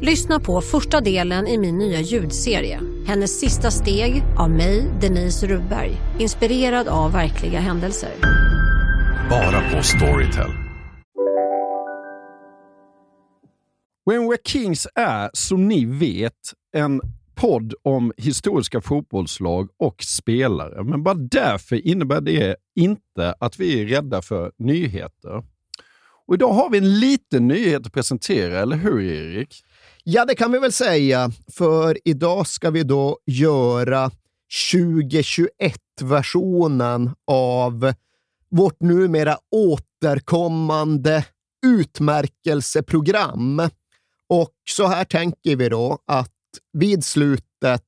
Lyssna på första delen i min nya ljudserie. Hennes sista steg av mig, Denise Rubberg. Inspirerad av verkliga händelser. Bara på Storytel. When We're Kings är, som ni vet, en podd om historiska fotbollslag och spelare. Men bara därför innebär det inte att vi är rädda för nyheter. Och idag har vi en liten nyhet att presentera, eller hur Erik? Ja, det kan vi väl säga, för idag ska vi då göra 2021-versionen av vårt numera återkommande utmärkelseprogram. Och så här tänker vi då att vid slutet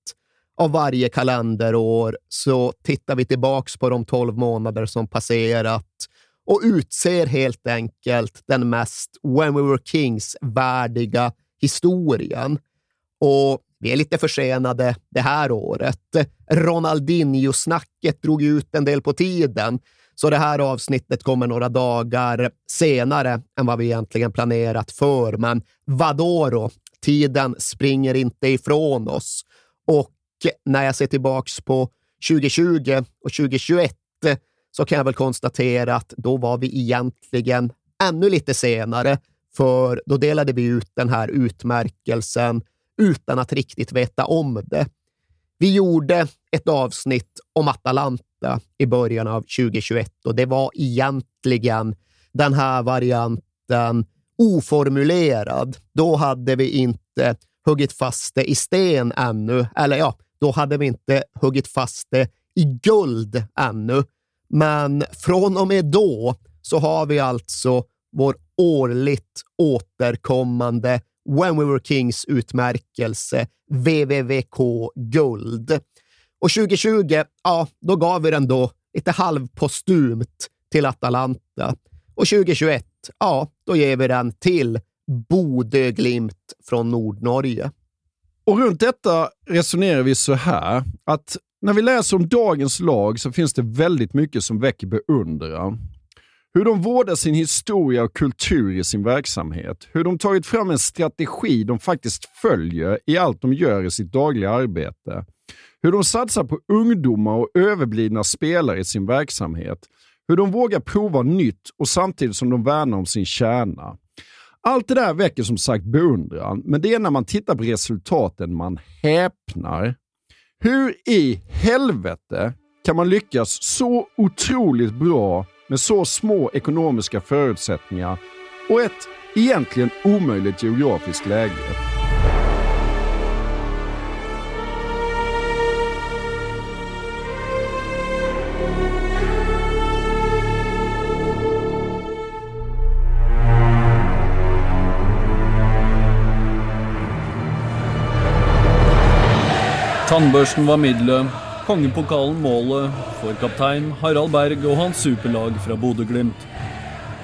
av varje kalenderår så tittar vi tillbaks på de tolv månader som passerat och utser helt enkelt den mest When We Were Kings-värdiga historien. Och vi är lite försenade det här året. Ronaldinho-snacket drog ut en del på tiden, så det här avsnittet kommer några dagar senare än vad vi egentligen planerat för. Men vadå då? Tiden springer inte ifrån oss. Och när jag ser tillbaks på 2020 och 2021 så kan jag väl konstatera att då var vi egentligen ännu lite senare, för då delade vi ut den här utmärkelsen utan att riktigt veta om det. Vi gjorde ett avsnitt om Atalanta i början av 2021 och det var egentligen den här varianten oformulerad. Då hade vi inte huggit fast det i sten ännu, eller ja, då hade vi inte huggit fast det i guld ännu. Men från och med då så har vi alltså vår årligt återkommande When We Were Kings utmärkelse VVVK Guld. Och 2020, ja, då gav vi den då lite halvpostumt till Atalanta. Och 2021, ja, då ger vi den till Bodö Glimt från Nordnorge. Och runt detta resonerar vi så här, att när vi läser om dagens lag så finns det väldigt mycket som väcker beundran. Hur de vårdar sin historia och kultur i sin verksamhet. Hur de tagit fram en strategi de faktiskt följer i allt de gör i sitt dagliga arbete. Hur de satsar på ungdomar och överblivna spelare i sin verksamhet. Hur de vågar prova nytt och samtidigt som de värnar om sin kärna. Allt det där väcker som sagt beundran, men det är när man tittar på resultaten man häpnar. Hur i helvete kan man lyckas så otroligt bra med så små ekonomiska förutsättningar och ett egentligen omöjligt geografiskt läge? Tannbørsten var middelet, kongepokalen målet for kaptein Harald Berg og hans superlag fra Bodø-Glimt.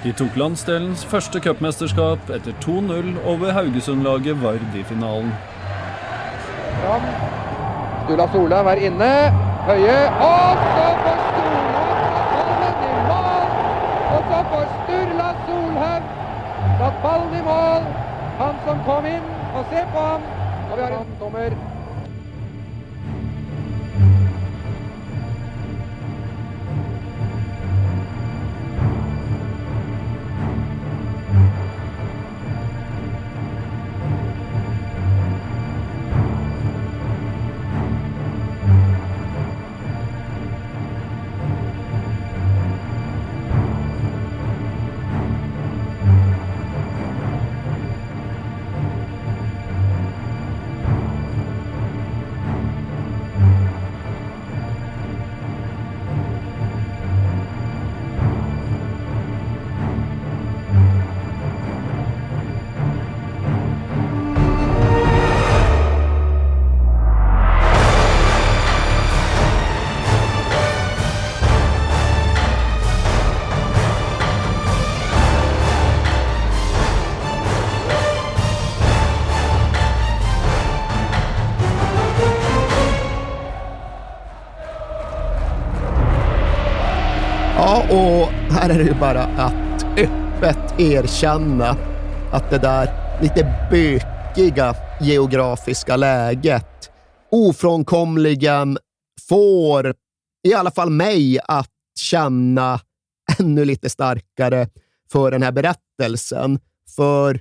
De tok landsdelens første cupmesterskap etter 2-0 over Haugesund-laget Vard i finalen. Fram. Sturla Solheim er inne. Høie. Og så får Sturla ballen i mål! Og så får Sturla Solheim satt ballen i mål. Han som kom inn. Og se på ham. Og vi har en dommer. Här är det ju bara att öppet erkänna att det där lite bökiga geografiska läget ofrånkomligen får i alla fall mig att känna ännu lite starkare för den här berättelsen. För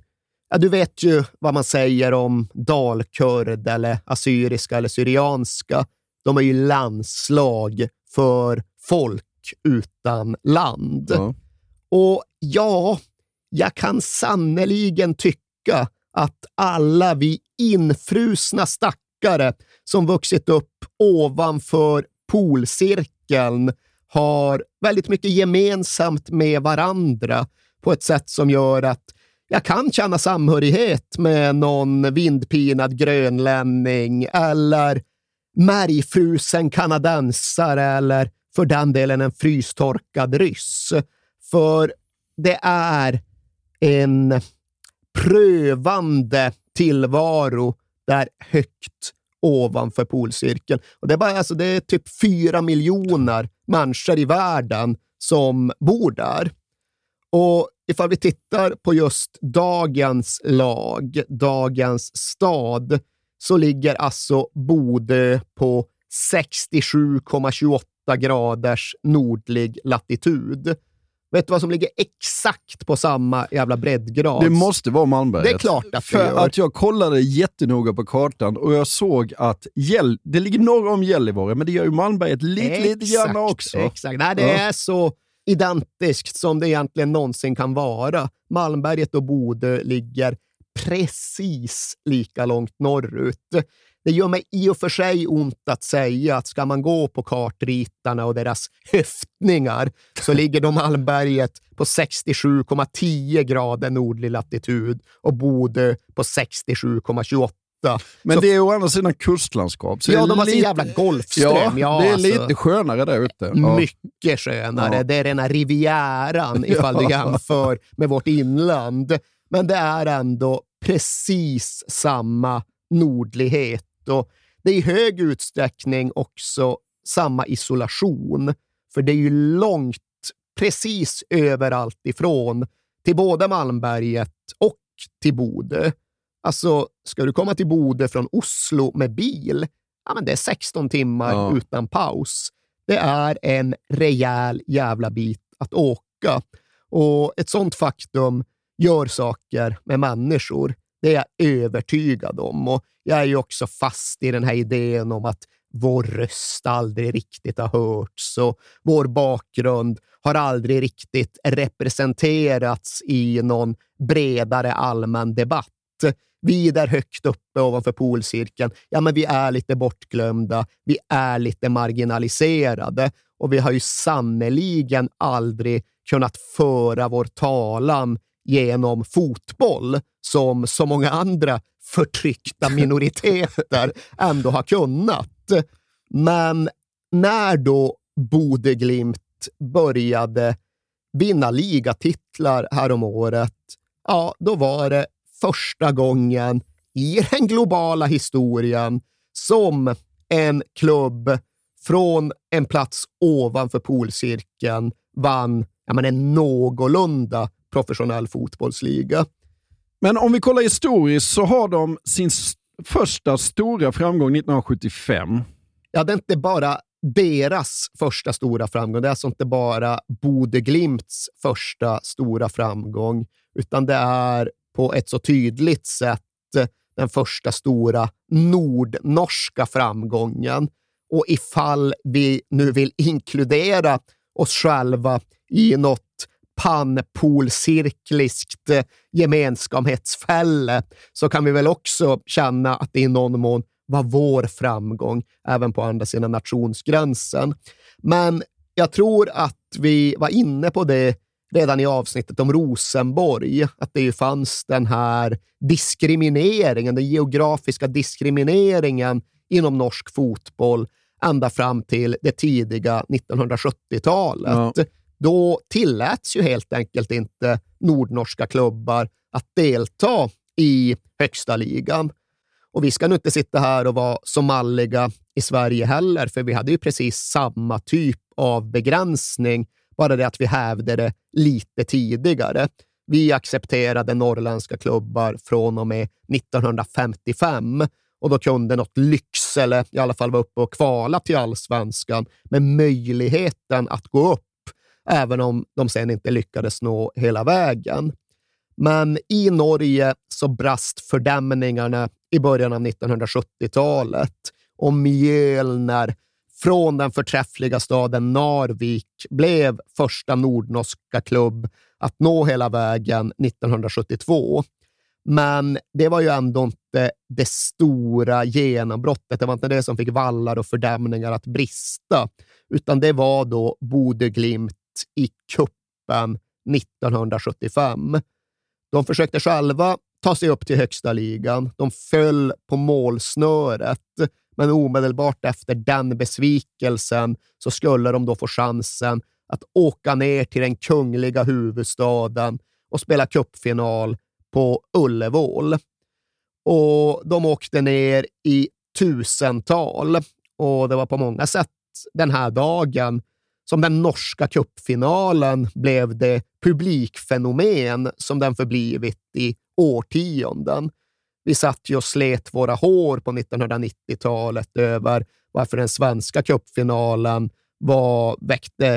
ja, du vet ju vad man säger om dalkurd eller assyriska eller syrianska. De är ju landslag för folk utan land. Ja. Och ja, jag kan sannoliken tycka att alla vi infrusna stackare som vuxit upp ovanför polcirkeln har väldigt mycket gemensamt med varandra på ett sätt som gör att jag kan känna samhörighet med någon vindpinad grönlänning eller märgfrusen kanadensare eller för den delen en frystorkad ryss. För det är en prövande tillvaro där högt ovanför polcirkeln. Och det, är bara, alltså, det är typ fyra miljoner människor i världen som bor där. Och ifall vi tittar på just dagens lag, dagens stad, så ligger alltså Bodö på 67,28 graders nordlig latitud. Vet du vad som ligger exakt på samma jävla breddgrad? Det måste vara Malmberget. Det är klart att det För gör. att jag kollade jättenoga på kartan och jag såg att Gäll, det ligger norr om Gällivare, men det gör ju Malmberget lite, lite grann också. Exakt. Nej, det Ja. är så identiskt som det egentligen någonsin kan vara. Malmberget och Bodö ligger precis lika långt norrut. Det gör mig i och för sig ont att säga att ska man gå på kartritarna och deras höftningar så ligger de Malmberget på 67,10 grader nordlig latitud och Bodö på 67,28. Men Så- det är å andra sidan kustlandskap. så Ja, de har sin lite- jävla golfström. Ja, Ja, det är alltså. lite skönare där ute. Ja. Mycket skönare. Ja. Det är rena rivieran ifall du jämför med vårt inland. Men det är ändå precis samma nordlighet och det är i hög utsträckning också samma isolation. För det är ju långt, precis överallt ifrån till både Malmberget och till Bodö. Alltså, ska du komma till Bodö från Oslo med bil, ja, men det är 16 timmar Ja. utan paus. Det är en rejäl jävla bit att åka. Och ett sånt faktum gör saker med människor. Det är jag övertygad om. Och jag är ju också fast i den här idén om att vår röst aldrig riktigt har hörts och vår bakgrund har aldrig riktigt representerats i någon bredare allmän debatt. Vi där högt uppe ovanför polcirkeln, ja men vi är lite bortglömda, vi är lite marginaliserade och vi har ju sannoliken aldrig kunnat föra vår talan genom fotboll som så många andra förtryckta minoriteter ändå har kunnat. Men när då Bodeglimt började vinna ligatitlar häromåret, ja, då var det första gången i den globala historien som en klubb från en plats ovanför polcirkeln vann ja, men en någorlunda professionell fotbollsliga. Men om vi kollar historiskt så har de sin första stora framgång 1975. Ja, det är inte bara deras första stora framgång. Det är alltså inte bara Bodeglimts första stora framgång, utan det är på ett så tydligt sätt den första stora nordnorska framgången. Och ifall vi nu vill inkludera oss själva i något panpolcirkliskt eh, gemenskapsfälle, så kan vi väl också känna att det i någon mån var vår framgång även på andra sidan nationsgränsen. Men jag tror att vi var inne på det redan i avsnittet om Rosenborg, att det ju fanns den här diskrimineringen, den geografiska diskrimineringen inom norsk fotboll ända fram till det tidiga 1970-talet. Ja. Då tilläts ju helt enkelt inte nordnorska klubbar att delta i högsta ligan. Och vi ska nu inte sitta här och vara så malliga i Sverige heller, för vi hade ju precis samma typ av begränsning bara det att vi hävde det lite tidigare. Vi accepterade norrländska klubbar från och med 1955 och då kunde något Lycksele i alla fall vara uppe och kvala till allsvenskan med möjligheten att gå upp, även om de sen inte lyckades nå hela vägen. Men i Norge så brast fördämningarna i början av 1970-talet och Mjölner från den förträffliga staden Narvik blev första nordnorska klubb att nå hela vägen 1972. Men det var ju ändå inte det stora genombrottet. Det var inte det som fick vallar och fördämningar att brista, utan det var då Bode Glimt i kuppen 1975. De försökte själva ta sig upp till högsta ligan. De föll på målsnöret, men omedelbart efter den besvikelsen så skulle de då få chansen att åka ner till den kungliga huvudstaden och spela cupfinal på Ullevål. Och de åkte ner i tusental och det var på många sätt den här dagen som den norska cupfinalen blev det publikfenomen som den förblivit i årtionden. Vi satt ju och slet våra hår på 1990-talet över varför den svenska cupfinalen var, väckte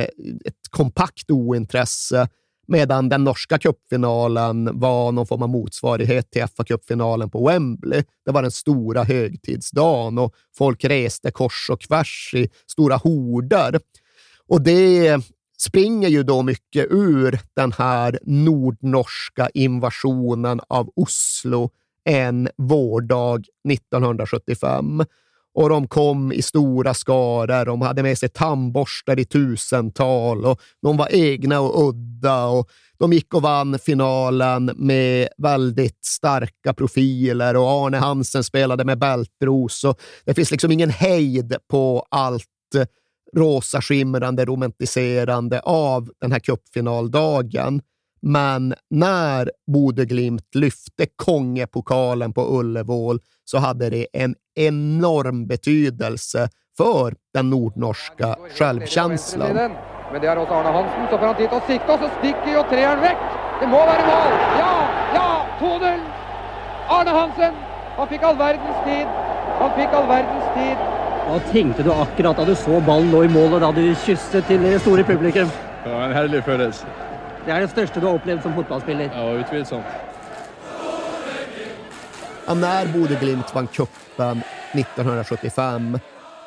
ett kompakt ointresse medan den norska cupfinalen var någon form av motsvarighet till fa cupfinalen på Wembley. Det var den stora högtidsdagen och folk reste kors och tvärs i stora horder. Och det springer ju då mycket ur den här nordnorska invasionen av Oslo en vårdag 1975 och de kom i stora skaror. De hade med sig tandborstar i tusental och de var egna och udda. Och de gick och vann finalen med väldigt starka profiler och Arne Hansen spelade med bältros. Och det finns liksom ingen hejd på allt rosa skimrande romantiserande av den här cupfinaldagen. Men när Bodeglimt lyfte Kongepokalen på Ullevål så hade det en enorm betydelse för den nordnorska självkänslan. Men det är åt Arne Hansen, så får han dit och sikta och så sticker ju trean väck. Det må vara mål! Ja, ja, 2-0! Arne Hansen, han fick all världens tid. Han fick all världens tid. Vad tänkte du akkurat när du såg bollen nå i mål och då du kysste till det stora publikum? Det var en härlig födelse. Det är det största du har upplevt som fotbollsspelare? Ja, utvilsomt. Ja, när Bodeglimt vann cupen 1975,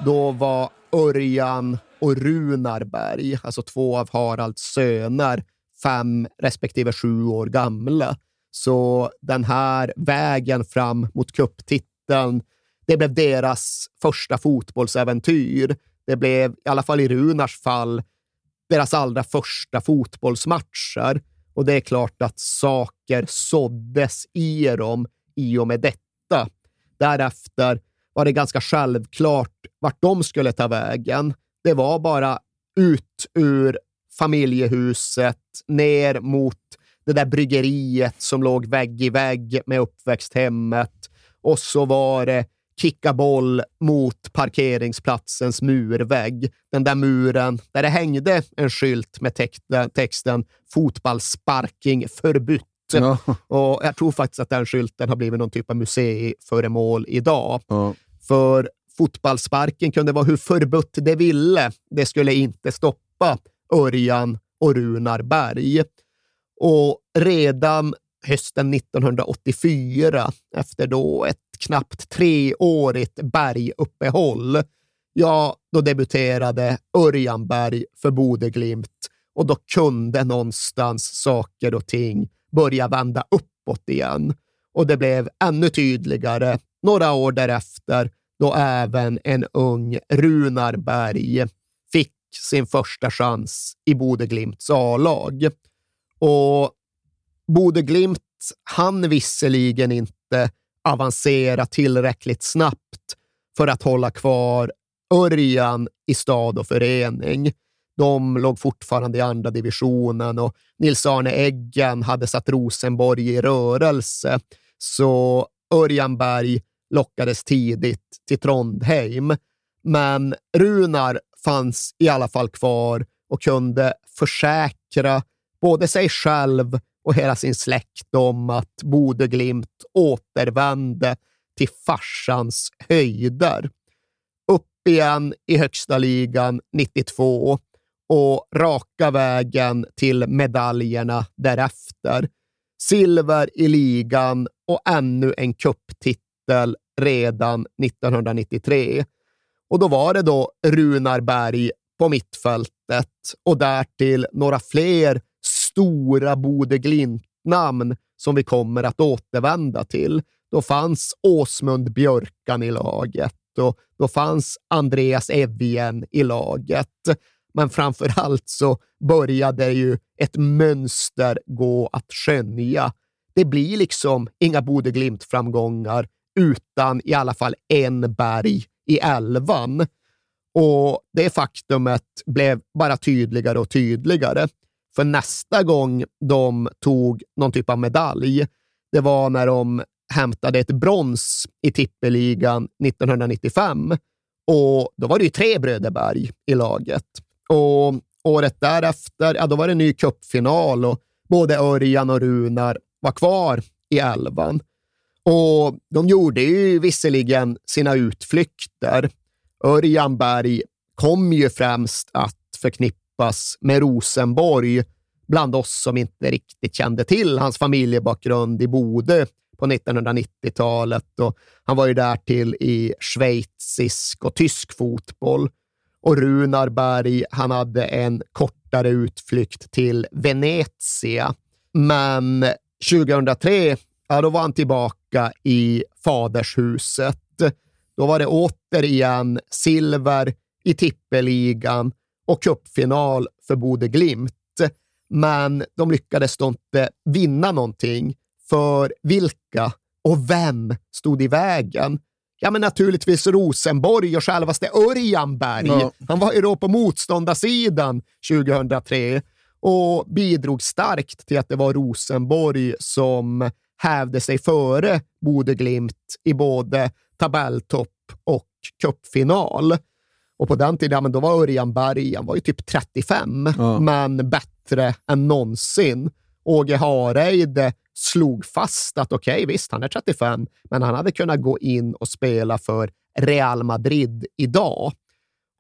då var Örjan och Runarberg, alltså två av Haralds söner, fem respektive sju år gamla. Så den här vägen fram mot cuptiteln, det blev deras första fotbollsäventyr. Det blev, i alla fall i Runars fall, deras allra första fotbollsmatcher. Och det är klart att saker såddes i dem i och med detta. Därefter var det ganska självklart vart de skulle ta vägen. Det var bara ut ur familjehuset, ner mot det där bryggeriet som låg vägg i vägg med uppväxthemmet och så var det kicka boll mot parkeringsplatsens murvägg. Den där muren där det hängde en skylt med texten fotbollssparking förbytt. Ja. Och jag tror faktiskt att den skylten har blivit någon typ av museiföremål idag. Ja. För fotbollssparken kunde vara hur förbutt det ville. Det skulle inte stoppa Örjan och Runar Berg. Och redan hösten 1984, efter då ett knappt treårigt berguppehåll, ja, då debuterade Örjan Berg för Bodeglimt och då kunde någonstans saker och ting börja vända uppåt igen. Och det blev ännu tydligare några år därefter då även en ung Runar Berg fick sin första chans i Bodeglimts A-lag. Och Bodeglimt hann visserligen inte avancera tillräckligt snabbt för att hålla kvar Örjan i stad och förening. De låg fortfarande i andra divisionen och Nils-Arne Eggen hade satt Rosenborg i rörelse, så Örjan Berg lockades tidigt till Trondheim. Men Runar fanns i alla fall kvar och kunde försäkra både sig själv och hela sin släkt om att Bodeglimt återvände till farsans höjder. Upp igen i högsta ligan 92 och raka vägen till medaljerna därefter. Silver i ligan och ännu en kupptitel redan 1993. Och då var det då Runar Berg på mittfältet och därtill några fler stora Bode Glimt-namn som vi kommer att återvända till. Då fanns Åsmund Björkan i laget och då fanns Andreas Evjen i laget. Men framför allt så började ju ett mönster gå att skönja. Det blir liksom inga Bodeglimt-framgångar utan i alla fall en berg i elvan. Och det faktumet blev bara tydligare och tydligare. För nästa gång de tog någon typ av medalj, det var när de hämtade ett brons i tippeligan 1995. Och då var det ju tre Bröderberg i laget. Och året därefter, ja, då var det en ny cupfinal och både Örjan och Runar var kvar i elvan. Och de gjorde ju visserligen sina utflykter. Örjan Berg kom ju främst att förknippas med Rosenborg bland oss som inte riktigt kände till hans familjebakgrund i Bode på 1990-talet. Och han var ju därtill i schweizisk och tysk fotboll. Och Runar Berg, han hade en kortare utflykt till Venezia. Men 2003, ja, då var han tillbaka i fadershuset. Då var det återigen silver i tippeligan och cupfinal för Bode Glimt. Men de lyckades då inte vinna någonting. För vilka och vem stod i vägen? Ja, men naturligtvis Rosenborg och självaste Örjan Berg. Ja. Han var ju då på motståndarsidan 2003 och bidrog starkt till att det var Rosenborg som hävde sig före Bode Glimt i både tabelltopp och cupfinal. Och på den tiden, ja, men då var Örjan Berg, han var ju typ 35, ja. men bättre än någonsin. Åge Hareide slog fast att okej, okay, visst, han är 35, men han hade kunnat gå in och spela för Real Madrid idag.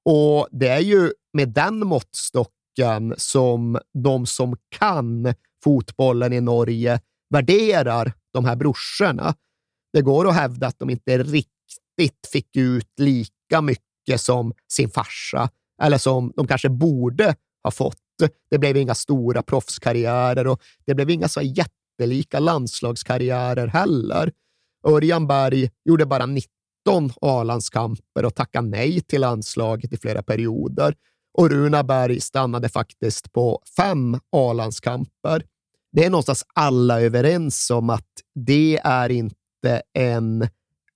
Och det är ju med den måttstocken som de som kan fotbollen i Norge värderar de här brorsorna. Det går att hävda att de inte riktigt fick ut lika mycket som sin farsa, eller som de kanske borde ha fått. Det blev inga stora proffskarriärer och det blev inga så jättelika landslagskarriärer heller. Örjan Berg gjorde bara 19 A-landskamper och tackade nej till landslaget i flera perioder. Och Runa Berg stannade faktiskt på fem A-landskamper. Det är någonstans alla överens om att det är inte en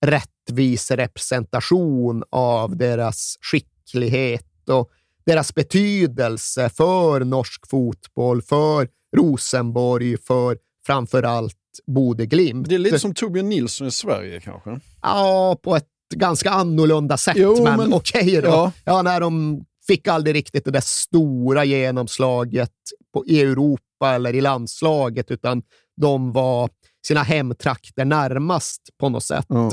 rättvis representation av deras skicklighet och deras betydelse för norsk fotboll, för Rosenborg, för framför allt Bode Glimt. Det är lite som Torbjörn Nilsson i Sverige kanske? Ja, på ett ganska annorlunda sätt, jo, men, men okej då. Ja. ja, när de fick aldrig riktigt det där stora genomslaget på, Europa eller i landslaget, utan de var sina hemtrakter närmast på något sätt. Ja.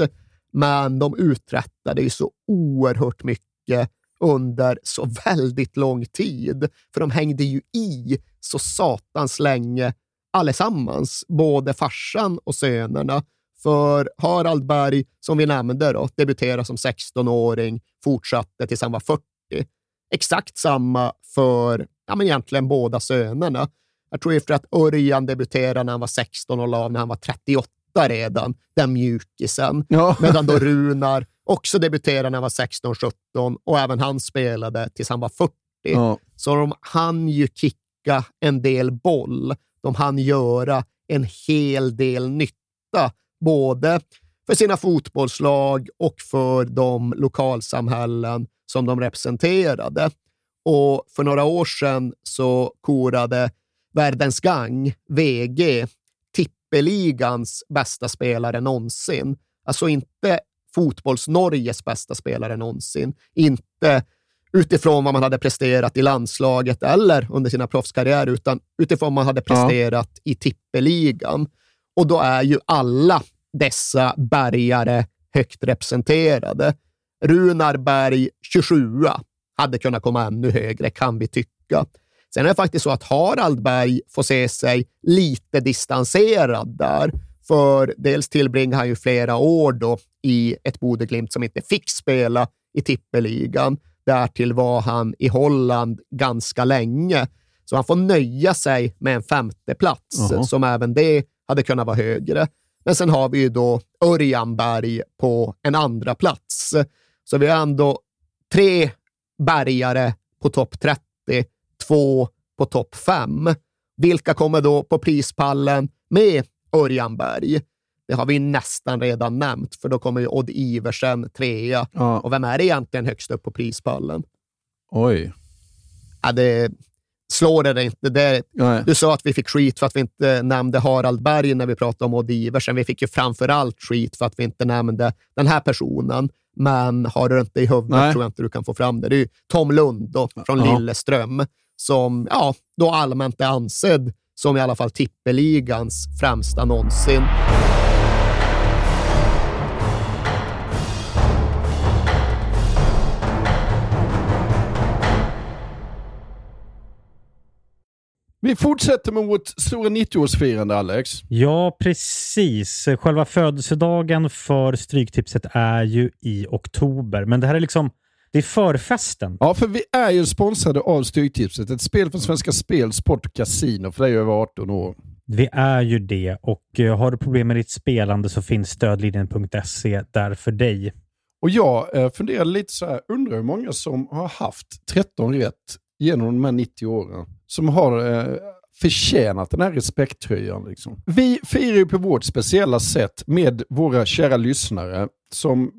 Men de uträttade ju så oerhört mycket under så väldigt lång tid. För de hängde ju i så satans länge allesammans, både farsan och sönerna. För Harald Berg, som vi nämnde, då, debuterade som 16-åring, fortsatte tills han var 40. Exakt samma för ja, men egentligen båda sönerna. Jag tror efter att Örjan debuterade när han var 16 och la när han var 38 redan, den mjukisen. Ja. Medan då Runar också debuterade när han var 16-17 och även han spelade tills han var 40. Ja. Så de hann ju kicka en del boll. De hann göra en hel del nytta, både för sina fotbollslag och för de lokalsamhällen som de representerade. Och för några år sedan så korade Världens Gang, VG, tippeligans bästa spelare någonsin. Alltså inte fotbolls-Norges bästa spelare någonsin. Inte utifrån vad man hade presterat i landslaget eller under sina proffskarriärer, utan utifrån vad man hade presterat ja. i tippeligan. Och då är ju alla dessa bergare högt representerade. Runar Berg, 27 hade kunnat komma ännu högre, kan vi tycka. Sen är det faktiskt så att Harald Berg får se sig lite distanserad där. För dels tillbringade han ju flera år då i ett Bodeglimt som inte fick spela i tippeligan. Därtill var han i Holland ganska länge, så han får nöja sig med en femte plats, uh -huh. som även det hade kunnat vara högre. Men sen har vi ju då Örjan Berg på en andra plats. Så vi har ändå tre bergare på topp 30, två på topp 5. Vilka kommer då på prispallen med Örjan Berg? Det har vi nästan redan nämnt, för då kommer ju Odd Iversen trea. Ja. Och vem är det egentligen högst upp på prispallen? Oj. Ja, det slår det inte. Det, du sa att vi fick skit för att vi inte nämnde Harald Berg när vi pratade om Odd Iversen. Vi fick ju framför allt skit för att vi inte nämnde den här personen. Men har du inte i huvudet Nej. tror jag inte du kan få fram det. Det är ju Tom Lund då, från ja. Lilleström som ja, då allmänt är ansedd som i alla fall tippeligans främsta någonsin. Vi fortsätter med vårt stora 90-årsfirande, Alex. Ja, precis. Själva födelsedagen för Stryktipset är ju i oktober, men det här är liksom det är förfesten. Ja, för vi är ju sponsrade av Stryktipset. Ett spel från Svenska Spel, Sport och Casino för dig över 18 år. Vi är ju det och uh, har du problem med ditt spelande så finns stödlinjen.se där för dig. Och jag uh, funderar lite så här, undrar hur många som har haft 13 rätt genom de här 90 åren som har uh, förtjänat den här respekttröjan. Liksom. Vi firar ju på vårt speciella sätt med våra kära lyssnare som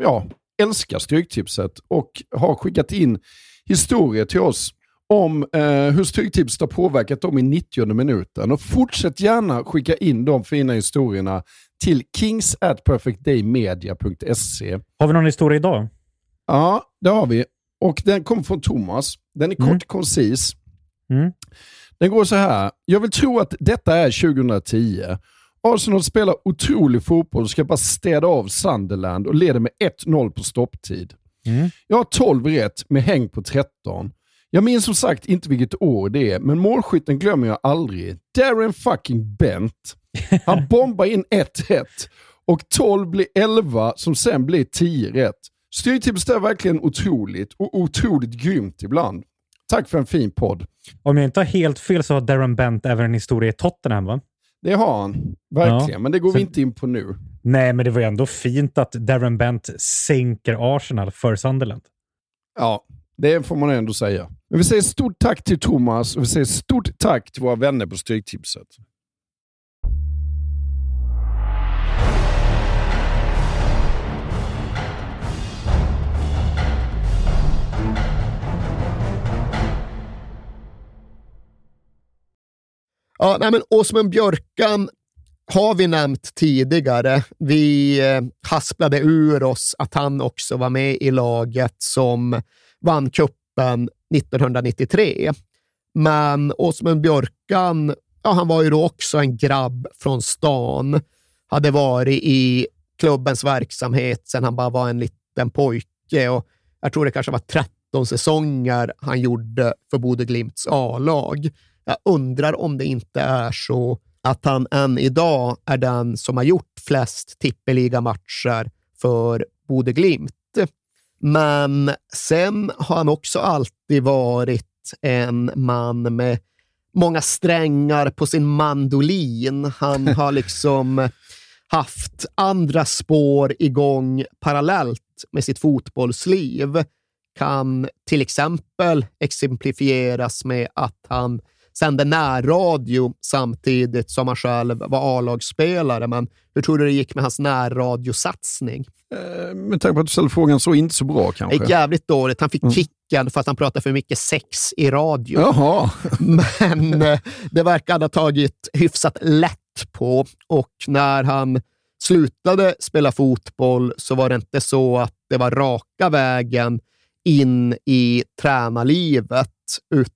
ja, älskar Stryktipset och har skickat in historier till oss om eh, hur Stryktipset har påverkat dem i 90 minuten. Och fortsätt gärna skicka in de fina historierna till kings at perfectdaymedia.se. Har vi någon historia idag? Ja, det har vi. Och den kommer från Thomas. Den är kort mm. koncis. Mm. Den går så här. Jag vill tro att detta är 2010 Arsenal spelar otrolig fotboll och ska bara städa av Sunderland och leder med 1-0 på stopptid. Mm. Jag har 12 rätt med häng på 13. Jag minns som sagt inte vilket år det är, men målskytten glömmer jag aldrig. Darren fucking Bent. Han bombar in 1 rätt och 12 blir 11 som sen blir 10 rätt. Styrtipset är verkligen otroligt och otroligt grymt ibland. Tack för en fin podd. Om jag inte har helt fel så har Darren Bent även en historia i Tottenham va? Det har han, verkligen. Ja. Men det går så, vi inte in på nu. Nej, men det var ju ändå fint att Darren Bent sänker Arsenal för Sunderland. Ja, det får man ändå säga. Men vi säger stort tack till Thomas och vi säger stort tack till våra vänner på Stryktipset. Ja, nej, men Åsmund Björkan har vi nämnt tidigare. Vi eh, hasplade ur oss att han också var med i laget som vann kuppen 1993. Men Åsmund Björkan, ja, han var ju då också en grabb från stan. Hade varit i klubbens verksamhet sedan han bara var en liten pojke och jag tror det kanske var 13 säsonger han gjorde för Bodö Glimts A-lag. Jag undrar om det inte är så att han än idag är den som har gjort flest tippeliga-matcher för Bode Glimt. Men sen har han också alltid varit en man med många strängar på sin mandolin. Han har liksom haft andra spår igång parallellt med sitt fotbollsliv. Kan till exempel exemplifieras med att han sände närradio samtidigt som han själv var A-lagsspelare. Men hur tror du det gick med hans närradiosatsning? Eh, med tanke på att du ställde frågan så inte så bra kanske? Det gick jävligt dåligt. Han fick mm. kicken för att han pratade för mycket sex i radio. Jaha. Men eh, det verkar ha tagit hyfsat lätt på och när han slutade spela fotboll så var det inte så att det var raka vägen in i tränarlivet, utan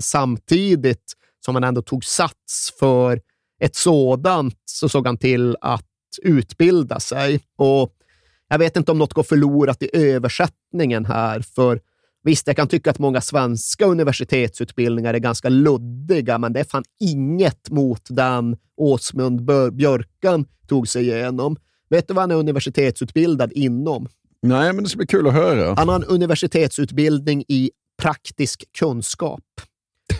samtidigt som han ändå tog sats för ett sådant så såg han till att utbilda sig. Och jag vet inte om något går förlorat i översättningen här, för visst, jag kan tycka att många svenska universitetsutbildningar är ganska luddiga, men det är fan inget mot den Åsmund Björkan tog sig igenom. Vet du vad han är universitetsutbildad inom? Nej, men det ska bli kul att höra. Han har en universitetsutbildning i praktisk kunskap.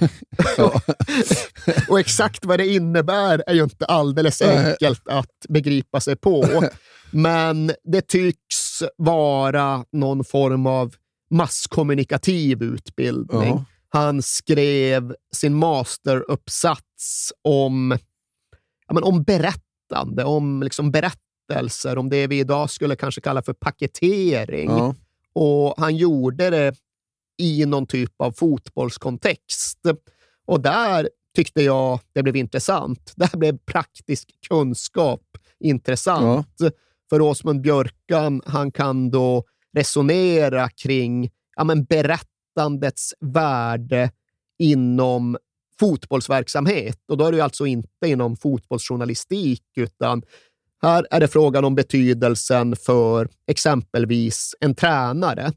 och exakt vad det innebär är ju inte alldeles enkelt att begripa sig på. Men det tycks vara någon form av masskommunikativ utbildning. Ja. Han skrev sin masteruppsats om, ja, men om berättande, om liksom berättelser, om det vi idag skulle kanske kalla för paketering. Ja. Och han gjorde det i någon typ av fotbollskontext. Och där tyckte jag det blev intressant. Där blev praktisk kunskap intressant. För Åsmund Björkan, han kan då resonera kring ja, men berättandets värde inom fotbollsverksamhet. Och då är det alltså inte inom fotbollsjournalistik, utan här är det frågan om betydelsen för exempelvis en tränare.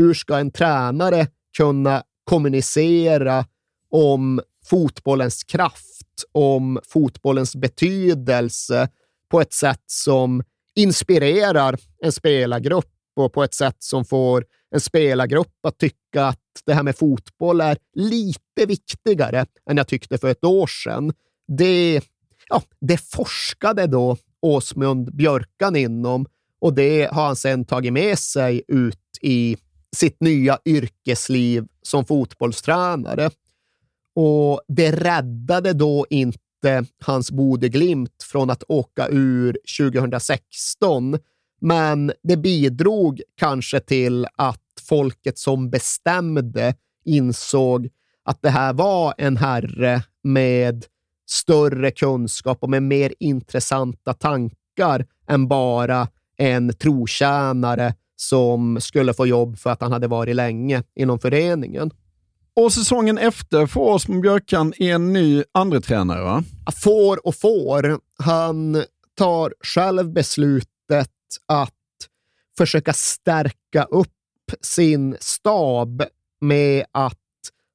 Hur ska en tränare kunna kommunicera om fotbollens kraft, om fotbollens betydelse på ett sätt som inspirerar en spelargrupp och på ett sätt som får en spelargrupp att tycka att det här med fotboll är lite viktigare än jag tyckte för ett år sedan. Det, ja, det forskade då Åsmund Björkan inom och det har han sedan tagit med sig ut i sitt nya yrkesliv som fotbollstränare. Och det räddade då inte hans Bodeglimt från att åka ur 2016, men det bidrog kanske till att folket som bestämde insåg att det här var en herre med större kunskap och med mer intressanta tankar än bara en trotjänare som skulle få jobb för att han hade varit länge inom föreningen. Och säsongen efter får Åsmund Björkan en ny andra tränare va? Får och får. Han tar själv beslutet att försöka stärka upp sin stab med att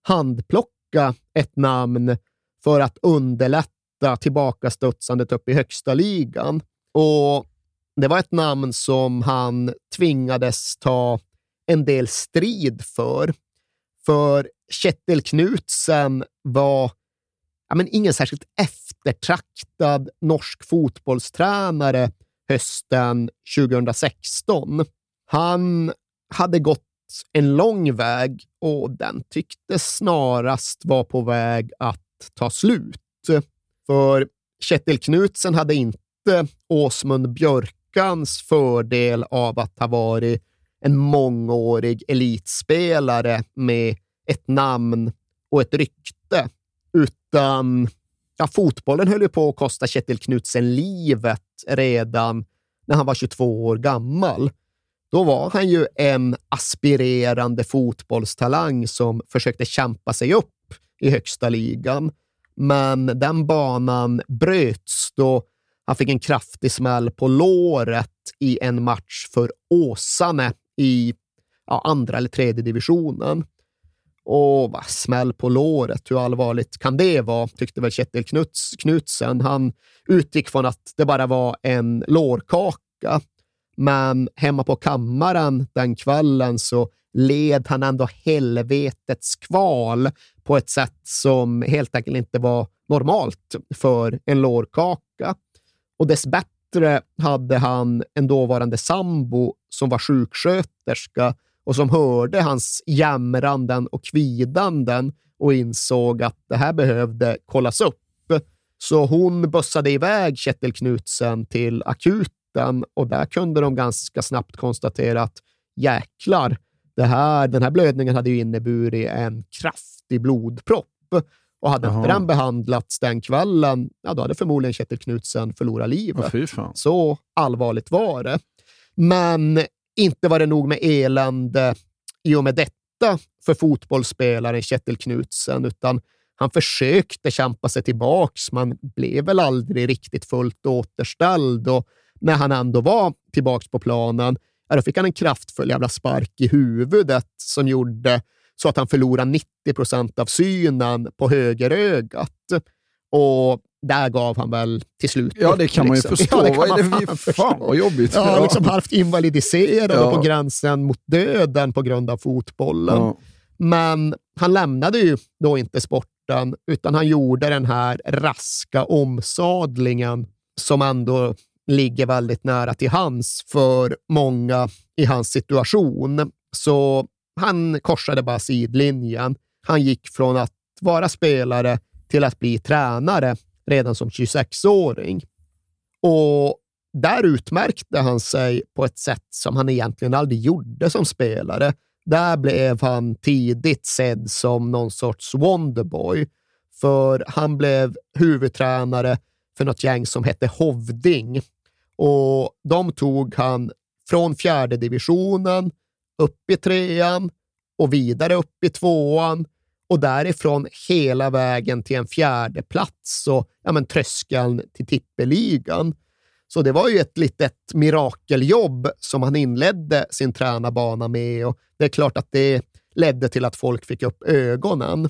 handplocka ett namn för att underlätta tillbakastudsandet upp i högsta ligan. Och det var ett namn som han tvingades ta en del strid för. För Kjetil Knutsen var ja, men ingen särskilt eftertraktad norsk fotbollstränare hösten 2016. Han hade gått en lång väg och den tycktes snarast vara på väg att ta slut. För Kjetil Knutsen hade inte Åsmund Björk Björkans fördel av att ha varit en mångårig elitspelare med ett namn och ett rykte, utan ja, fotbollen höll ju på att kosta Kjetil Knutsen livet redan när han var 22 år gammal. Då var han ju en aspirerande fotbollstalang som försökte kämpa sig upp i högsta ligan. Men den banan bröts då han fick en kraftig smäll på låret i en match för Åsane i ja, andra eller tredje divisionen. Och va, smäll på låret, hur allvarligt kan det vara? Tyckte väl Kjetil Knuts, Knutsen. Han utgick från att det bara var en lårkaka. Men hemma på kammaren den kvällen så led han ändå helvetets kval på ett sätt som helt enkelt inte var normalt för en lårkaka. Och dess bättre hade han en dåvarande sambo som var sjuksköterska och som hörde hans jämranden och kvidanden och insåg att det här behövde kollas upp. Så hon bussade iväg Kjetil Knutsen till akuten och där kunde de ganska snabbt konstatera att jäklar, det här, den här blödningen hade ju inneburit en kraftig blodpropp. Och hade inte den behandlats den kvällen, ja, då hade förmodligen Kjetil Knutsen förlorat livet. Fan. Så allvarligt var det. Men inte var det nog med elände i och med detta för fotbollsspelaren Kjetil Knutsen, utan han försökte kämpa sig tillbaks, men blev väl aldrig riktigt fullt återställd. Och när han ändå var tillbaks på planen, ja, då fick han en kraftfull jävla spark i huvudet som gjorde så att han förlorade 90 procent av synen på högerögat. Och där gav han väl till slut Ja, det kan man ju förstå. Ja, det kan man det fan fan vad jobbigt. Ja, Ja. liksom halvt invalidiserad Ja. på gränsen mot döden på grund av fotbollen. Ja. Men han lämnade ju då inte sporten, utan han gjorde den här raska omsadlingen som ändå ligger väldigt nära till hans för många i hans situation. Så han korsade bara sidlinjen. Han gick från att vara spelare till att bli tränare redan som 26-åring. Och där utmärkte han sig på ett sätt som han egentligen aldrig gjorde som spelare. Där blev han tidigt sedd som någon sorts wonderboy, för han blev huvudtränare för något gäng som hette Hovding. Och de tog han från fjärde divisionen upp i trean och vidare upp i tvåan och därifrån hela vägen till en fjärde plats och ja, men, tröskeln till tippeligan. Så det var ju ett litet mirakeljobb som han inledde sin tränarbana med och det är klart att det ledde till att folk fick upp ögonen.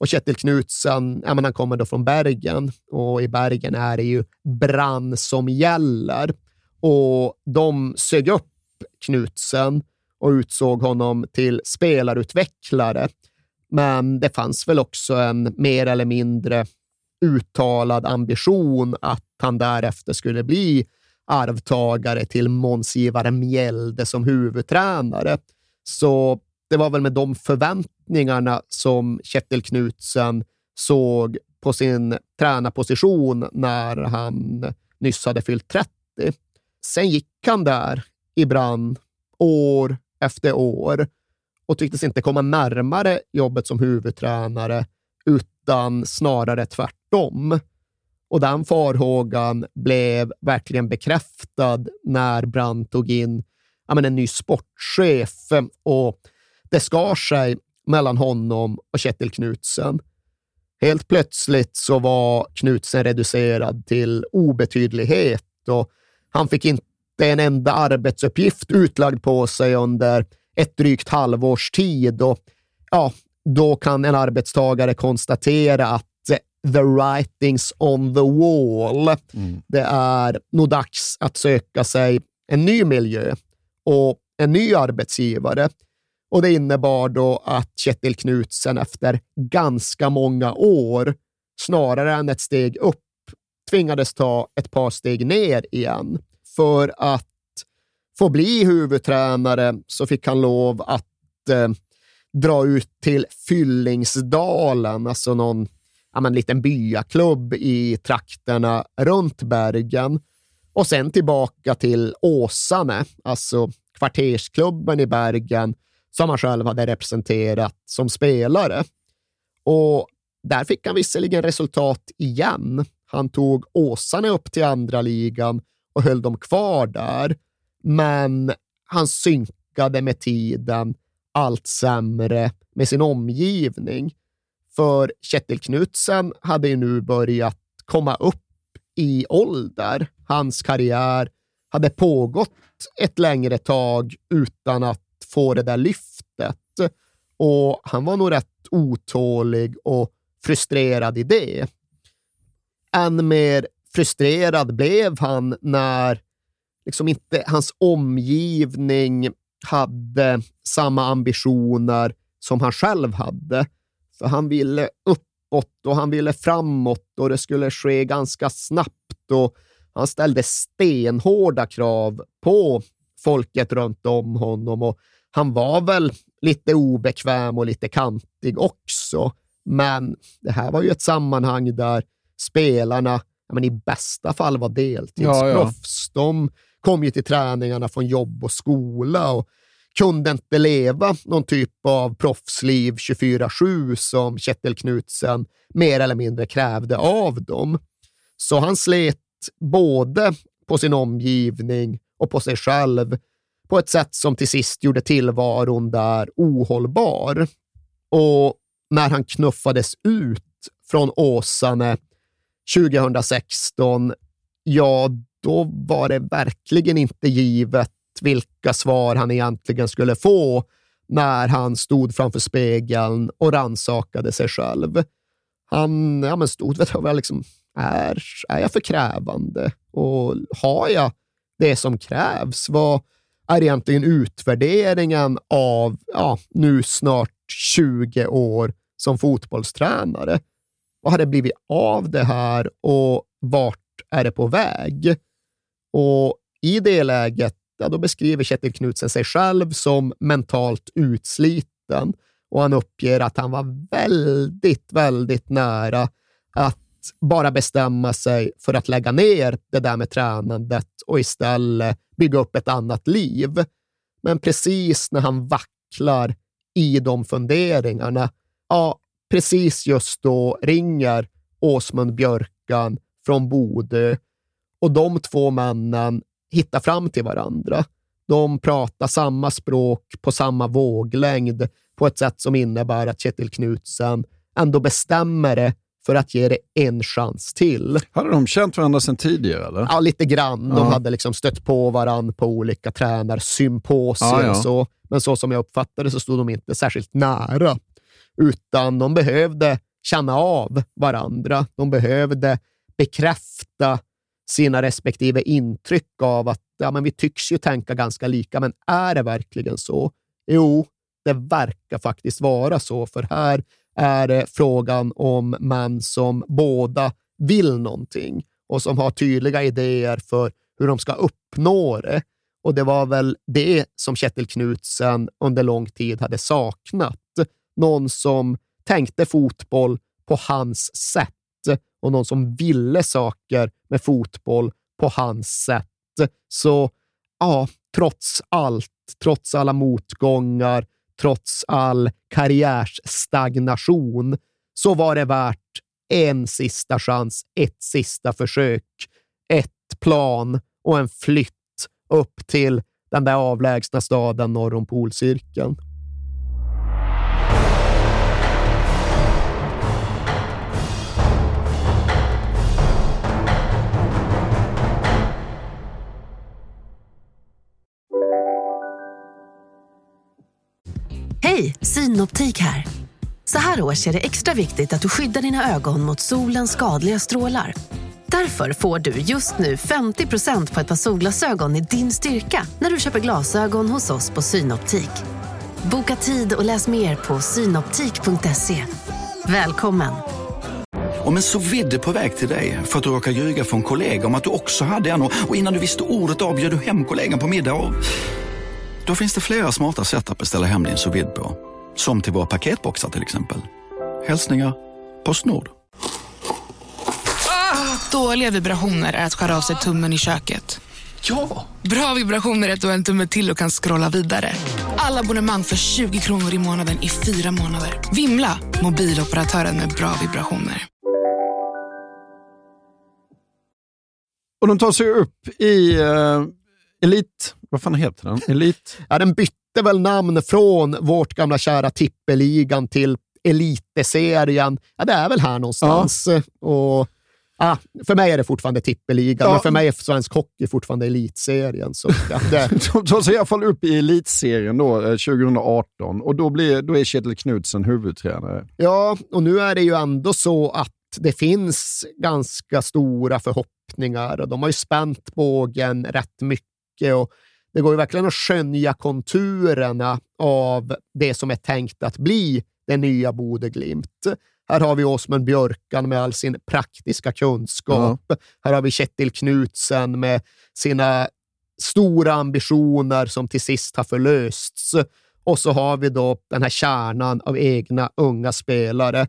Och Kjetil Knutsen, ja, men han kommer då från Bergen och i Bergen är det ju brann som gäller. Och de sög upp Knutsen och utsåg honom till spelarutvecklare. Men det fanns väl också en mer eller mindre uttalad ambition att han därefter skulle bli arvtagare till Måns-Ivar Mjelde som huvudtränare. Så det var väl med de förväntningarna som Kjetil Knutsen såg på sin tränarposition när han nyss hade fyllt 30. Sen gick han där i år efter år och tycktes inte komma närmare jobbet som huvudtränare utan snarare tvärtom. Och den farhågan blev verkligen bekräftad när Brandt tog in ja, men en ny sportchef och det skar sig mellan honom och Kjetil Knutsen. Helt plötsligt så var Knutsen reducerad till obetydlighet och han fick inte en enda arbetsuppgift utlagd på sig under ett drygt halvårs tid. Och, ja, då kan en arbetstagare konstatera att the writings on the wall. Det är nog dags att söka sig en ny miljö och en ny arbetsgivare. Och Det innebar då att Kjetil Knutsen efter ganska många år, snarare än ett steg upp, tvingades ta ett par steg ner igen. För att få bli huvudtränare så fick han lov att eh, dra ut till Fyllingsdalen, alltså någon ja, men, liten byaklubb i trakterna runt Bergen och sen tillbaka till Åsane, alltså kvartersklubben i Bergen som han själv hade representerat som spelare. Och där fick han visserligen resultat igen. Han tog Åsane upp till andra ligan och höll dem kvar där, men han synkade med tiden allt sämre med sin omgivning. För Kjetil Knutsen hade ju nu börjat komma upp i ålder. Hans karriär hade pågått ett längre tag utan att få det där lyftet. Och han var nog rätt otålig och frustrerad i det. Än mer frustrerad blev han när liksom inte hans omgivning hade samma ambitioner som han själv hade. För han ville uppåt och han ville framåt och det skulle ske ganska snabbt och han ställde stenhårda krav på folket runt om honom och han var väl lite obekväm och lite kantig också. Men det här var ju ett sammanhang där spelarna men i bästa fall var deltidsproffs. De kom ju till träningarna från jobb och skola och kunde inte leva någon typ av proffsliv 24-7 som Kjetil Knutsen mer eller mindre krävde av dem. Så han slet både på sin omgivning och på sig själv på ett sätt som till sist gjorde tillvaron där ohållbar. Och när han knuffades ut från Åsane 2016, ja, då var det verkligen inte givet vilka svar han egentligen skulle få när han stod framför spegeln och ransakade sig själv. Han ja, men stod vet och liksom, är, är jag för krävande? Och har jag det som krävs? Vad är egentligen utvärderingen av ja, nu snart 20 år som fotbollstränare? Vad har det blivit av det här och vart är det på väg? Och i det läget, ja, då beskriver Kjetil Knutsen sig själv som mentalt utsliten och han uppger att han var väldigt, väldigt nära att bara bestämma sig för att lägga ner det där med tränandet och istället bygga upp ett annat liv. Men precis när han vacklar i de funderingarna, ja, precis just då ringer Åsmund Björkan från Bodö och de två männen hittar fram till varandra. De pratar samma språk på samma våglängd på ett sätt som innebär att Kjetil Knutsen ändå bestämmer det för att ge det en chans till. Hade de känt varandra sedan tidigare? Eller? Ja, lite grann. De Ja. hade liksom stött på varandra på olika tränarsymposier Ja, ja. så. Men så som jag uppfattade så stod de inte särskilt nära, utan de behövde känna av varandra. De behövde bekräfta sina respektive intryck av att ja, men vi tycks ju tänka ganska lika, men är det verkligen så? Jo, det verkar faktiskt vara så, för här är det frågan om män som båda vill någonting och som har tydliga idéer för hur de ska uppnå det. Och det var väl det som Kjetil Knutsen under lång tid hade saknat. Någon som tänkte fotboll på hans sätt och någon som ville saker med fotboll på hans sätt. Så ja, trots allt, trots alla motgångar, trots all karriärsstagnation, så var det värt en sista chans, ett sista försök, ett plan och en flytt upp till den där avlägsna staden norr om polcirkeln. Hej, Synoptik här. Så här års är det extra viktigt att du skyddar dina ögon mot solens skadliga strålar. Därför får du just nu 50% på ett par solglasögon i din styrka när du köper glasögon hos oss på Synoptik. Boka tid och läs mer på synoptik.se. Välkommen! Om en så vidde på väg till dig för att du råkar ljuga från kollega om att du också hade en och och innan du visste ordet av bjöd du hem kollegan på middag och... Då finns det flera smarta sätt att beställa hem din sous på. Som till våra paketboxar till exempel. Hälsningar Postnord. Dåliga vibrationer är att skära av sig tummen i köket. Ja! Bra vibrationer är att du har en tumme till och kan scrolla vidare. Alla abonnemang för 20 kronor i månaden i fyra månader. Vimla! Mobiloperatören med bra vibrationer. Och de tar sig upp i uh, Elit... Vad fan heter den? Elit... Ja, den bytte väl namn från vårt gamla kära tippeligan till Eliteserien. Ja, det är väl här någonstans. Och, ja, för mig är det fortfarande tippeligan, Ja. men för mig är svensk hockey fortfarande elitserien. Så, ja, det, De tar sig i alla fall upp i elitserien då, eh, 2018 och då, blir, då är Kjetil Knutsen huvudtränare. Ja, och nu är det ju ändå så att det finns ganska stora förhoppningar och de har ju spänt bågen rätt mycket och det går ju verkligen att skönja konturerna av det som är tänkt att bli det nya Bodeglimt. Här har vi Åsmund Björkan med all sin praktiska kunskap. Här har vi Kjetil Knutsen med sina stora ambitioner som till sist har förlösts. Och så har vi då den här kärnan av egna unga spelare.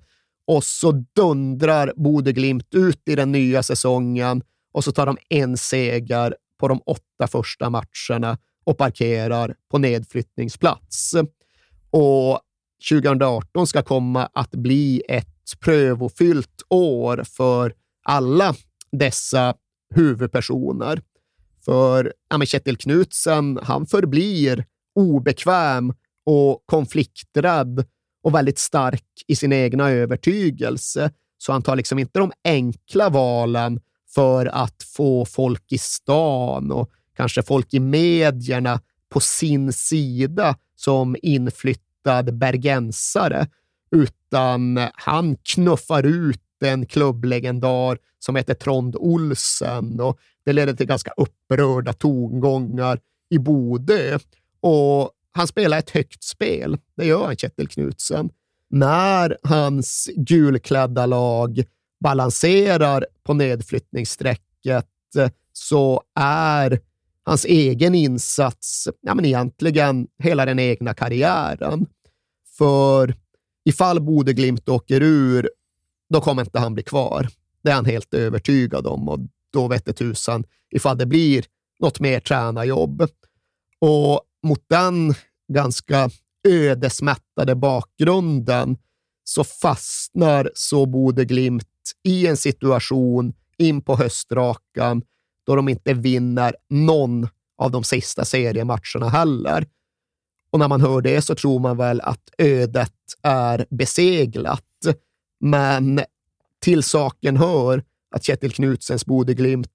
Och så dundrar Bodeglimt ut i den nya säsongen och så tar de en seger på de åtta första matcherna och parkerar på nedflyttningsplats. Och 2018 ska komma att bli ett prövofyllt år för alla dessa huvudpersoner. För ja, men Kjetil Knutsen, han förblir obekväm och konflikträdd och väldigt stark i sin egna övertygelse. Så han tar liksom inte de enkla valen för att få folk i stan och kanske folk i medierna på sin sida som inflyttad bergensare, utan han knuffar ut en klubblegendar som heter Trond Olsen och det leder till ganska upprörda tongångar i Bodö. Och han spelar ett högt spel, det gör han, Kjetil Knutsen. När hans gulklädda lag balanserar på nedflyttningsstrecket så är hans egen insats ja, men egentligen hela den egna karriären. För ifall Bodeglimt åker ur, då kommer inte han bli kvar. Det är han helt övertygad om och då vette tusan ifall det blir något mer tränarjobb. Och mot den ganska ödesmättade bakgrunden så fastnar så Bodeglimt i en situation in på höstrakan då de inte vinner någon av de sista seriematcherna heller. Och när man hör det så tror man väl att ödet är beseglat. Men till saken hör att Kjetil Knutsens Bodeglimt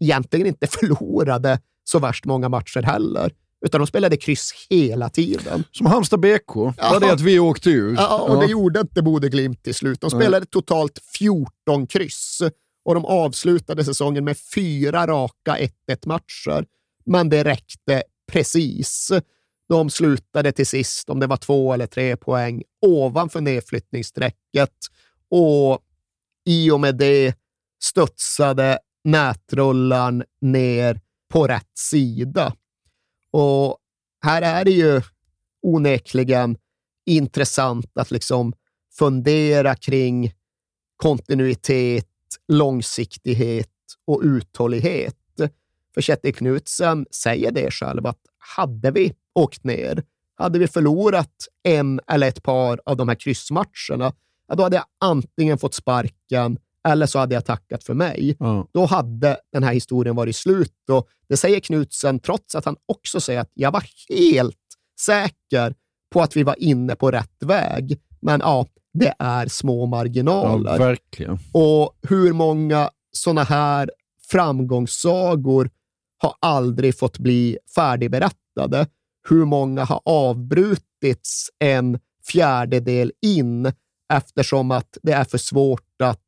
egentligen inte förlorade så värst många matcher heller, utan de spelade kryss hela tiden. Som Halmstad BK, bara det att vi åkte ur. Ja, och det gjorde inte Bodeglimt till slut. De spelade totalt 14 kryss och de avslutade säsongen med fyra raka 1-1-matcher. Men det räckte precis. De slutade till sist, om det var två eller tre poäng, ovanför nedflyttningsstrecket och i och med det studsade nätrullan ner på rätt sida. Och här är det ju onekligen intressant att liksom fundera kring kontinuitet, långsiktighet och uthållighet. För Kjetil Knutsen säger det själv, att hade vi åkt ner, hade vi förlorat en eller ett par av de här kryssmatcherna, ja, då hade jag antingen fått sparken eller så hade jag tackat för mig. Ja. Då hade den här historien varit slut. Och det säger Knutsen trots att han också säger att jag var helt säker på att vi var inne på rätt väg. Men ja, det är små marginaler. Ja, verkligen. Och hur många sådana här framgångssagor har aldrig fått bli färdigberättade? Hur många har avbrutits en fjärdedel in eftersom att det är för svårt att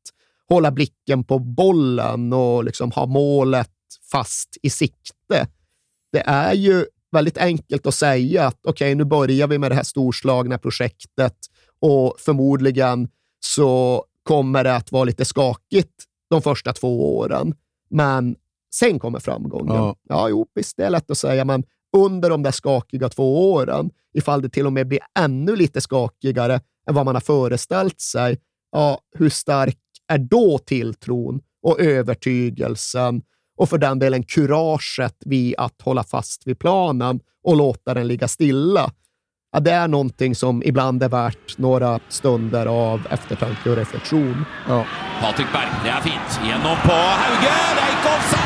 hålla blicken på bollen och liksom ha målet fast i sikte. Det är ju väldigt enkelt att säga att okej, okay, nu börjar vi med det här storslagna projektet och förmodligen så kommer det att vara lite skakigt de första två åren. Men sen kommer framgången. Ja. ja, jo, visst, det är lätt att säga, men under de där skakiga två åren, ifall det till och med blir ännu lite skakigare än vad man har föreställt sig, ja, hur stark är då tilltron och övertygelsen och för den delen kuraget vid att hålla fast vid planen och låta den ligga stilla? Ja, det är någonting som ibland är värt några stunder av eftertanke och reflektion. Ja. Patrik Berg, det är fint. Igenom på Hauge. Det är ikke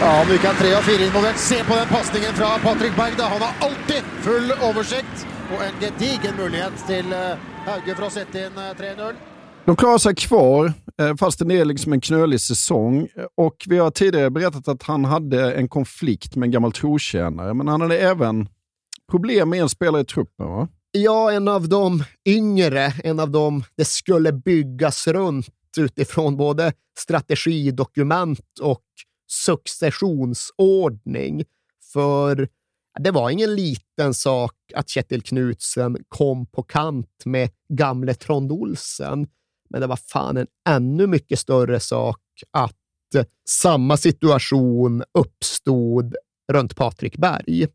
Ja, nu kan tre av fire involvert. Se på den pasningen fra Patrick Berg. Da. Han har alltid full oversikt og en gedigen mulighet til eh, Hauge å sette inn eh, 3-0. De klarar sig kvar, eh, fast det är liksom en knölig säsong. Och vi har tidigare berättat att han hade en konflikt med en gammal trotjänare, men han hade även problem med en spelare i truppen, va? Ja, en av de yngre, en av dem det skulle byggas runt utifrån både strategidokument och successionsordning. För det var ingen liten sak att Kjetil Knutsen kom på kant med gamle Trond Olsen. Men det var fan en ännu mycket större sak att eh, samma situation uppstod runt Patrik Berg.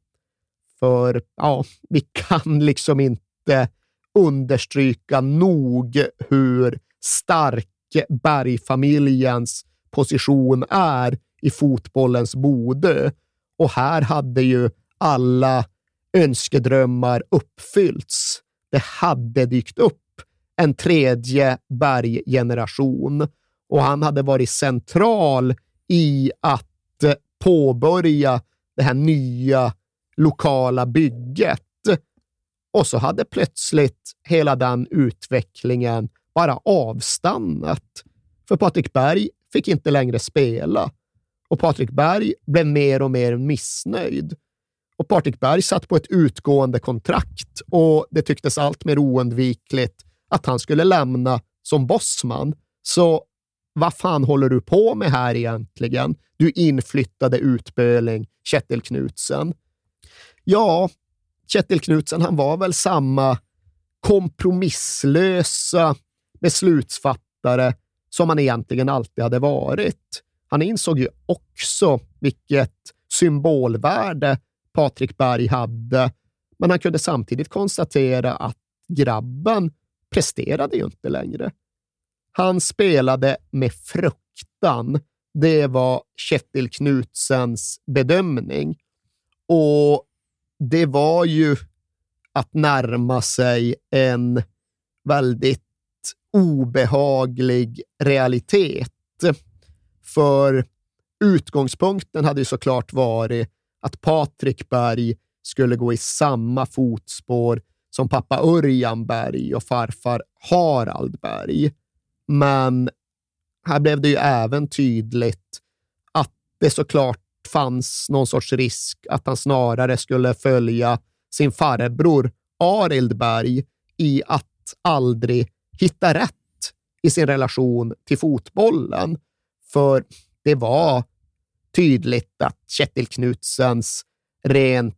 För ja, vi kan liksom inte understryka nog hur stark Bergfamiljens position är i fotbollens Bodö. Och här hade ju alla önskedrömmar uppfyllts. Det hade dykt upp en tredje berggeneration och han hade varit central i att påbörja det här nya lokala bygget. Och så hade plötsligt hela den utvecklingen bara avstannat. För Patrik Berg fick inte längre spela och Patrik Berg blev mer och mer missnöjd. Och Patrik Berg satt på ett utgående kontrakt och det tycktes allt mer oundvikligt att han skulle lämna som bossman. Så vad fan håller du på med här egentligen? Du inflyttade utböling, Kjetil Knutsen. Ja, Kjetil Knutsen, han var väl samma kompromisslösa beslutsfattare som han egentligen alltid hade varit. Han insåg ju också vilket symbolvärde Patrik Berg hade, men han kunde samtidigt konstatera att grabben presterade ju inte längre. Han spelade med fruktan. Det var Kjetil Knutsens bedömning. Och det var ju att närma sig en väldigt obehaglig realitet. För utgångspunkten hade ju såklart varit att Patrik Berg skulle gå i samma fotspår som pappa Örjan Berg och farfar Harald Berg. Men här blev det ju även tydligt att det såklart fanns någon sorts risk att han snarare skulle följa sin farbror Arild Berg i att aldrig hitta rätt i sin relation till fotbollen. För det var tydligt att Kjetil Knutsens rent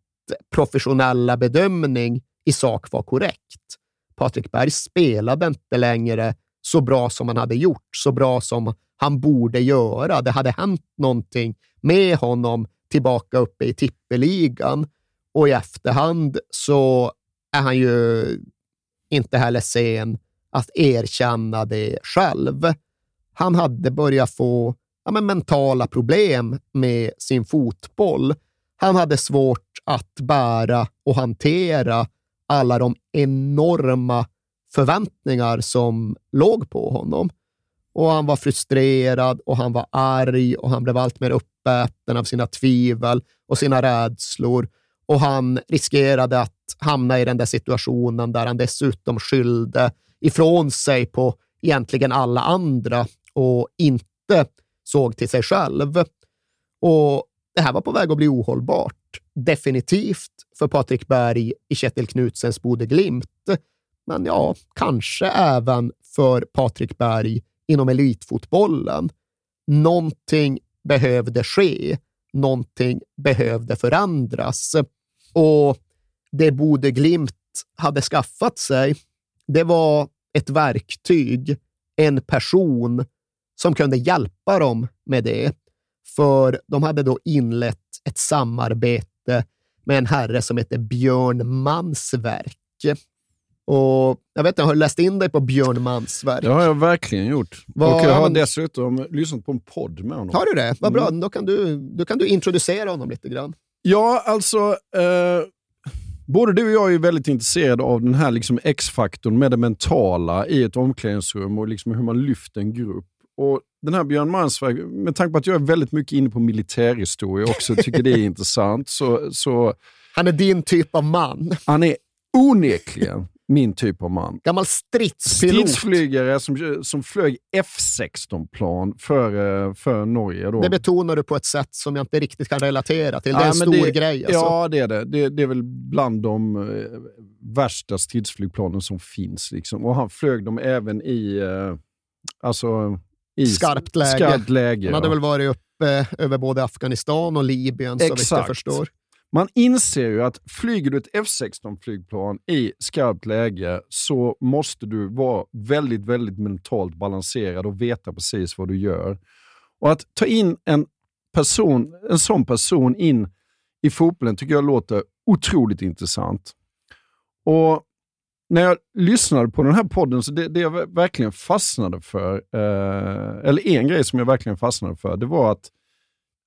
professionella bedömning i sak var korrekt. Patrik Berg spelade inte längre så bra som han hade gjort, så bra som han borde göra. Det hade hänt någonting med honom tillbaka uppe i tippeligan och i efterhand så är han ju inte heller sen att erkänna det själv. Han hade börjat få ja, men mentala problem med sin fotboll. Han hade svårt att bära och hantera alla de enorma förväntningar som låg på honom. Och Han var frustrerad och han var arg och han blev allt mer uppäten av sina tvivel och sina rädslor. Och han riskerade att hamna i den där situationen där han dessutom skyllde ifrån sig på egentligen alla andra och inte såg till sig själv. Och Det här var på väg att bli ohållbart. Definitivt för Patrik Berg i Kjetil Knutsens Bode Glimt. Men ja, kanske även för Patrik Berg inom elitfotbollen. Någonting behövde ske. Någonting behövde förändras. Och det Bode Glimt hade skaffat sig, det var ett verktyg, en person som kunde hjälpa dem med det. För de hade då inlett ett samarbete med en herre som heter Björn Mansverk. Och jag vet inte, har du läst in dig på Björn Mansverk? Det har jag verkligen gjort. Vad- och jag har dessutom lyssnat på en podd med honom. Har du det? Vad bra. Mm. Då, kan du, då kan du introducera honom lite grann. Ja, alltså... Eh, både du och jag är väldigt intresserade av den här liksom X-faktorn med det mentala i ett omklädningsrum och liksom hur man lyfter en grupp. Och den här Björn Mansverk, med tanke på att jag är väldigt mycket inne på militärhistoria också, tycker det är intressant, så, så... Han är din typ av man. Han är onekligen min typ av man. Gammal stridspilot. Stridsflygare som, som flög F16-plan för, eh, för Norge. Då. Det betonar du på ett sätt som jag inte riktigt kan relatera till. Det är en stor det, grej. Alltså. Ja, det är det. det. Det är väl bland de eh, värsta stridsflygplanen som finns. Liksom. Och han flög dem även i, eh, alltså, i Skarpt läge. Skarpt läge Han hade ja. väl varit uppe över både Afghanistan och Libyen, så vitt jag Exakt. förstår. Man inser ju att flyger du ett F16-flygplan i skarpt läge så måste du vara väldigt, väldigt mentalt balanserad och veta precis vad du gör. Och att ta in en person, en sån person in i fotbollen tycker jag låter otroligt intressant. Och när jag lyssnade på den här podden, så det, det jag verkligen fastnade för, eh, eller en grej som jag verkligen fastnade för, det var att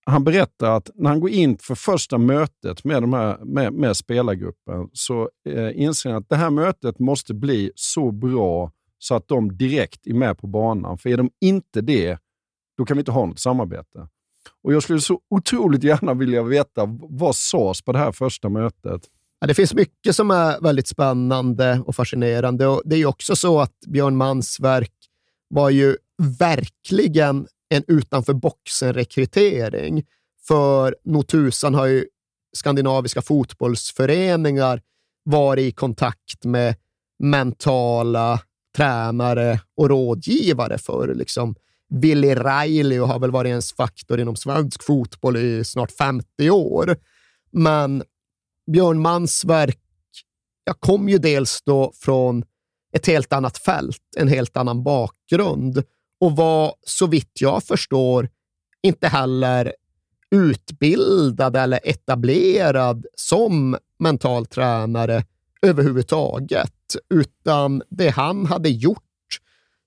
han berättar att när han går in för första mötet med, de här, med, med spelargruppen så eh, inser han att det här mötet måste bli så bra så att de direkt är med på banan. För är de inte det, då kan vi inte ha något samarbete. Och Jag skulle så otroligt gärna vilja veta vad sades på det här första mötet. Det finns mycket som är väldigt spännande och fascinerande. Och det är ju också så att Björn Manns verk var ju verkligen en utanför boxen-rekrytering. För nog tusan har ju skandinaviska fotbollsföreningar varit i kontakt med mentala tränare och rådgivare för. Liksom, Willy Railio har väl varit ens faktor inom svensk fotboll i snart 50 år. Men Björn Manns verk jag kom ju dels då från ett helt annat fält, en helt annan bakgrund och var så vitt jag förstår inte heller utbildad eller etablerad som mental tränare överhuvudtaget, utan det han hade gjort,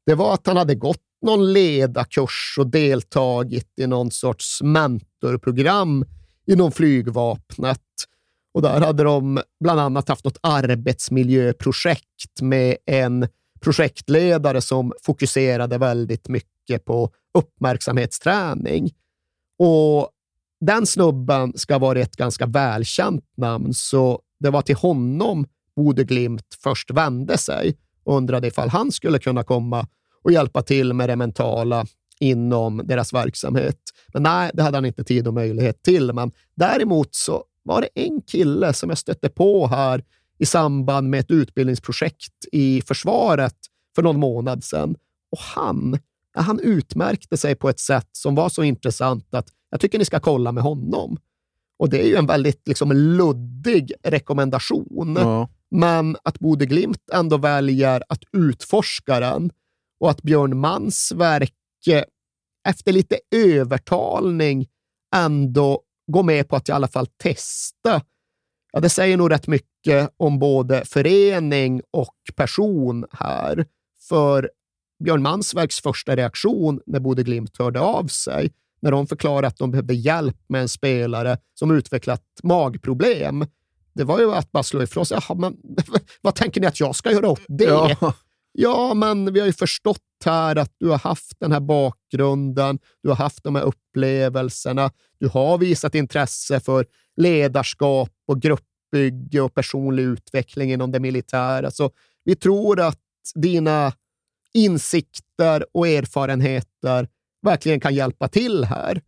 det var att han hade gått någon ledarkurs och deltagit i någon sorts mentorprogram inom flygvapnet. Och där hade de bland annat haft något arbetsmiljöprojekt med en projektledare som fokuserade väldigt mycket på uppmärksamhetsträning. Och den snubben ska vara ett ganska välkänt namn, så det var till honom Bode Glimt först vände sig och undrade ifall han skulle kunna komma och hjälpa till med det mentala inom deras verksamhet. Men nej, det hade han inte tid och möjlighet till. Men däremot så var det en kille som jag stötte på här i samband med ett utbildningsprojekt i försvaret för någon månad sedan. Och han, han utmärkte sig på ett sätt som var så intressant att jag tycker ni ska kolla med honom. Och det är ju en väldigt liksom, luddig rekommendation. Ja. Men att Bode Glimt ändå väljer att utforska den och att Björn Mans verk efter lite övertalning ändå gå med på att i alla fall testa. Ja, det säger nog rätt mycket om både förening och person här. För Björn Mansverks första reaktion när Bode Glimt hörde av sig, när de förklarade att de behövde hjälp med en spelare som utvecklat magproblem, det var ju att bara slå ifrån sig. Jaha, men vad tänker ni att jag ska göra åt det? Ja ja, men vi har ju förstått här att du har haft den här bakgrunden, du har haft de här upplevelserna, du har visat intresse för ledarskap och gruppbygge och personlig utveckling inom det militära. Så vi tror att dina insikter och erfarenheter verkligen kan hjälpa till här.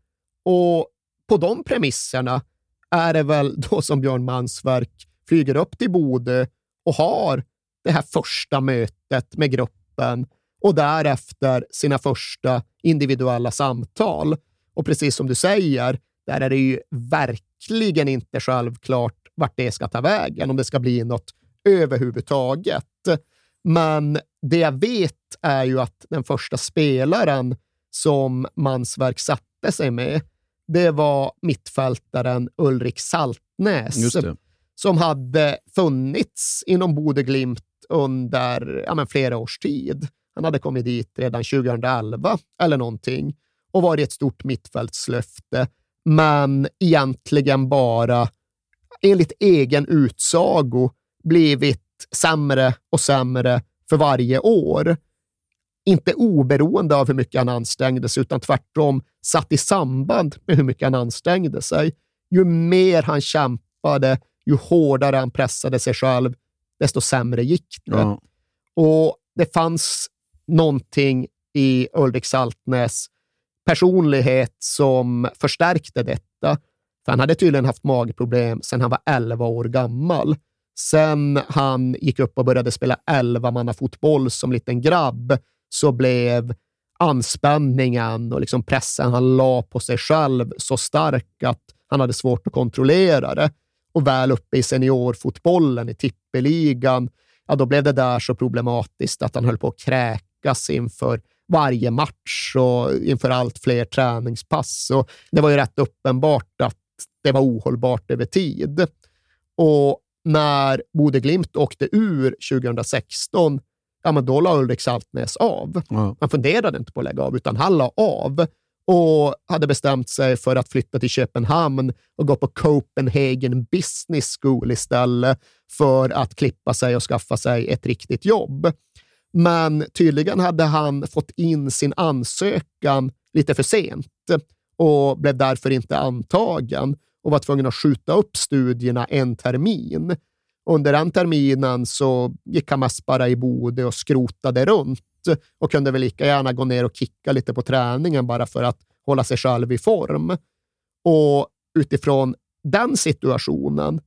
Och på de premisserna är det väl då som Björn Mansverk flyger upp till Bode och har det här första mötet med gruppen och därefter sina första individuella samtal. Och precis som du säger, där är det ju verkligen inte självklart vart det ska ta vägen, om det ska bli något överhuvudtaget. Men det jag vet är ju att den första spelaren som Mansverk satte sig med, det var mittfältaren Ulrik Saltnäs, som hade funnits inom Bode Glimt under ja, flera års tid. Han hade kommit dit redan 2011 eller någonting och varit ett stort mittfältslöfte, men egentligen bara enligt egen utsago blivit sämre och sämre för varje år. Inte oberoende av hur mycket han ansträngde sig, utan tvärtom satt i samband med hur mycket han ansträngde sig. Ju mer han kämpade, ju hårdare han pressade sig själv, desto sämre gick det. Ja. Och det fanns någonting i Ulrik Saltnäs personlighet som förstärkte detta. För han hade tydligen haft magproblem sedan han var 11 år gammal. Sen han gick upp och började spela 11 fotboll som liten grabb så blev anspänningen och liksom pressen han la på sig själv så stark att han hade svårt att kontrollera det. Och väl uppe i seniorfotbollen i tippeligan, ja, då blev det där så problematiskt att han höll på att kräkas inför varje match och inför allt fler träningspass. Och det var ju rätt uppenbart att det var ohållbart över tid. Och när Bode Glimt åkte ur 2016, ja, men då la Ulrik Saltnäs av. Ja. Han funderade inte på att lägga av, utan han la av och hade bestämt sig för att flytta till Köpenhamn och gå på Copenhagen Business School istället för att klippa sig och skaffa sig ett riktigt jobb. Men tydligen hade han fått in sin ansökan lite för sent och blev därför inte antagen och var tvungen att skjuta upp studierna en termin. Under den terminen så gick han mest bara i Bode och skrotade runt och kunde väl lika gärna gå ner och kicka lite på träningen bara för att hålla sig själv i form. Och utifrån den situationen,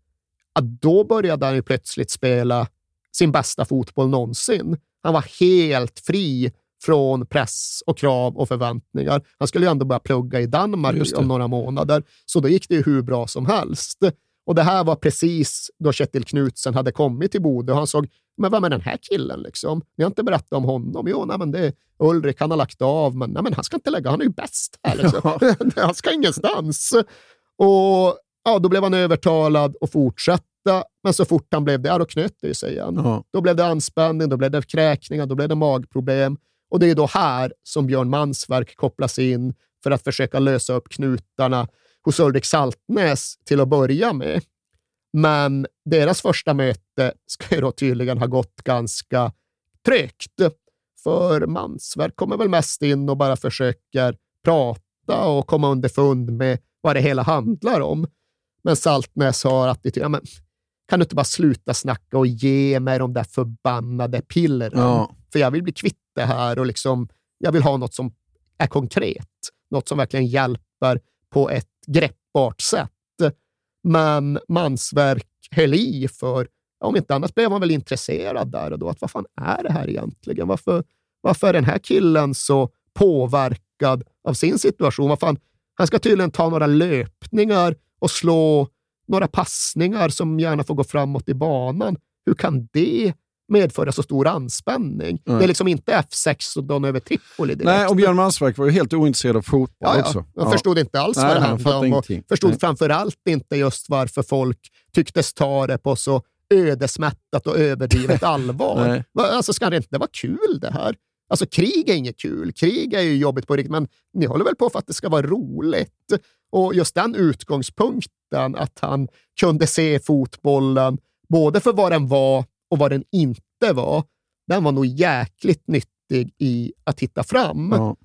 att då började han ju plötsligt spela sin bästa fotboll någonsin. Han var helt fri från press och krav och förväntningar. Han skulle ju ändå börja plugga i Danmark om några månader, så då gick det ju hur bra som helst. Och det här var precis då Kjetil Knutsen hade kommit till och han såg, men vem är den här killen liksom? Ni har inte berättat om honom. Jo, nej, men det är Ulrik, han har lagt av, men, nej, men han ska inte lägga, han är ju bäst här. Liksom. han ska ingenstans. Och ja, då blev han övertalad att fortsätta, men så fort han blev det, då knöt det sig igen. Ja. Då blev det anspänning, då blev det kräkningar, då blev det magproblem. Och det är då här som Björn Mansverk kopplas in för att försöka lösa upp knutarna hos Ulrik Saltnäs till att börja med. Men deras första möte ska ju då tydligen ha gått ganska trögt. För Mansverk kommer väl mest in och bara försöker prata och komma underfund med vad det hela handlar om. Men Saltnäs har attityd, ja, kan du inte bara sluta snacka och ge mig de där förbannade pillren? Ja. För jag vill bli kvitt det här och liksom, jag vill ha något som är konkret. Något som verkligen hjälper på ett greppbart sätt. Men Mansverk höll i för, om inte annat blev han väl intresserad där och då, att vad fan är det här egentligen? Varför, varför är den här killen så påverkad av sin situation? Vad fan, han ska tydligen ta några löpningar och slå några passningar som gärna får gå framåt i banan. Hur kan det medföra så stor anspänning? Nej. Det är liksom inte F6 och Don över Tripoli direkt. Nej, och Björn Mansverk var ju helt ointresserad av fotboll Ja, ja. också. Jag förstod inte alls Nej, vad det han handlade om och förstod Nej. framför allt inte just varför folk tycktes ta det på så ödesmättat och överdrivet allvar. Alltså, ska det inte vara kul det här? Alltså krig är inget kul. Krig är ju jobbigt på riktigt, men ni håller väl på för att det ska vara roligt? Och just den utgångspunkten, att han kunde se fotbollen både för vad den var och vad den inte var, den var nog jäkligt nyttig i att hitta fram. Ja.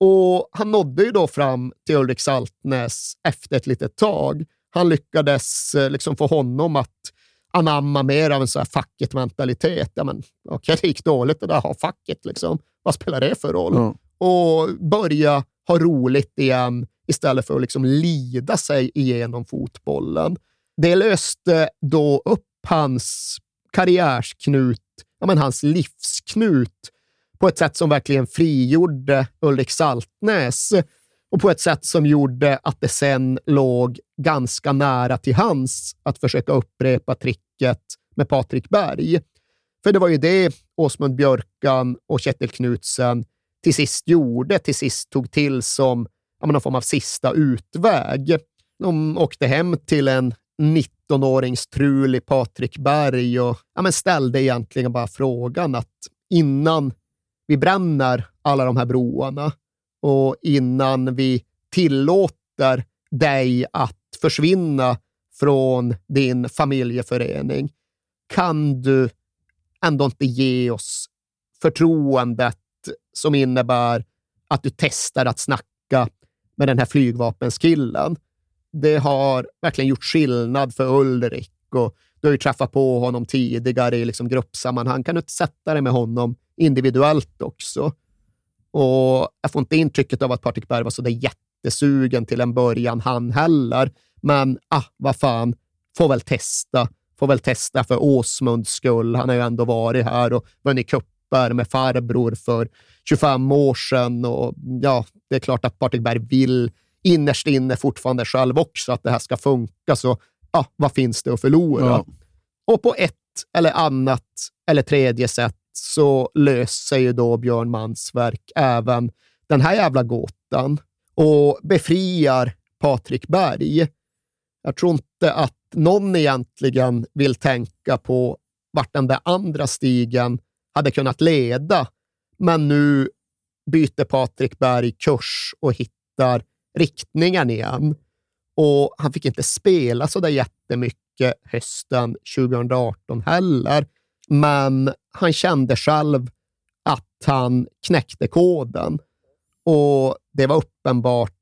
Och han nådde ju då fram till Ulrik Saltnäs efter ett litet tag. Han lyckades eh, liksom få honom att anamma mer av en så här facket-mentalitet. Ja, men, okej, det gick dåligt det där, ha facket liksom. Vad spelar det för roll? Ja. Och börja ha roligt igen istället för att liksom lida sig igenom fotbollen. Det löste då upp hans karriärsknut, ja, men hans livsknut på ett sätt som verkligen frigjorde Ulrik Saltnäs och på ett sätt som gjorde att det sen låg ganska nära till hans att försöka upprepa tricket med Patrik Berg. För det var ju det Åsmund Björkan och Kjetil Knutsen till sist gjorde, till sist tog till som ja, någon form av sista utväg. De åkte hem till en 19-årings trulig Patrik Berg och ja, men ställde egentligen bara frågan att innan vi bränner alla de här broarna och innan vi tillåter dig att försvinna från din familjeförening, kan du ändå inte ge oss förtroendet som innebär att du testar att snacka med den här flygvapenskillen. Det har verkligen gjort skillnad för Ulrik och du har ju träffat på honom tidigare i liksom gruppsammanhang. Kan du inte sätta dig med honom individuellt också? Och jag får inte intrycket av att Patrik Berg var så där jättesugen till en början han heller. Men ah, vad fan, får väl testa. Får väl testa för Åsmunds skull. Han har ju ändå varit här och vunnit cuper med farbror för 25 år sedan. Och ja, det är klart att Patrik Berg vill innerst inne fortfarande själv också att det här ska funka. Så ah, vad finns det att förlora? Ja. Och på ett eller annat eller tredje sätt så löser ju då Björn Mansverk även den här jävla gåtan och befriar Patrik Berg. Jag tror inte att någon egentligen vill tänka på vart den där andra stigen hade kunnat leda. Men nu byter Patrik Berg kurs och hittar riktningen igen. Och han fick inte spela så där jättemycket hösten 2018 heller. Men han kände själv att han knäckte koden. Och det var uppenbart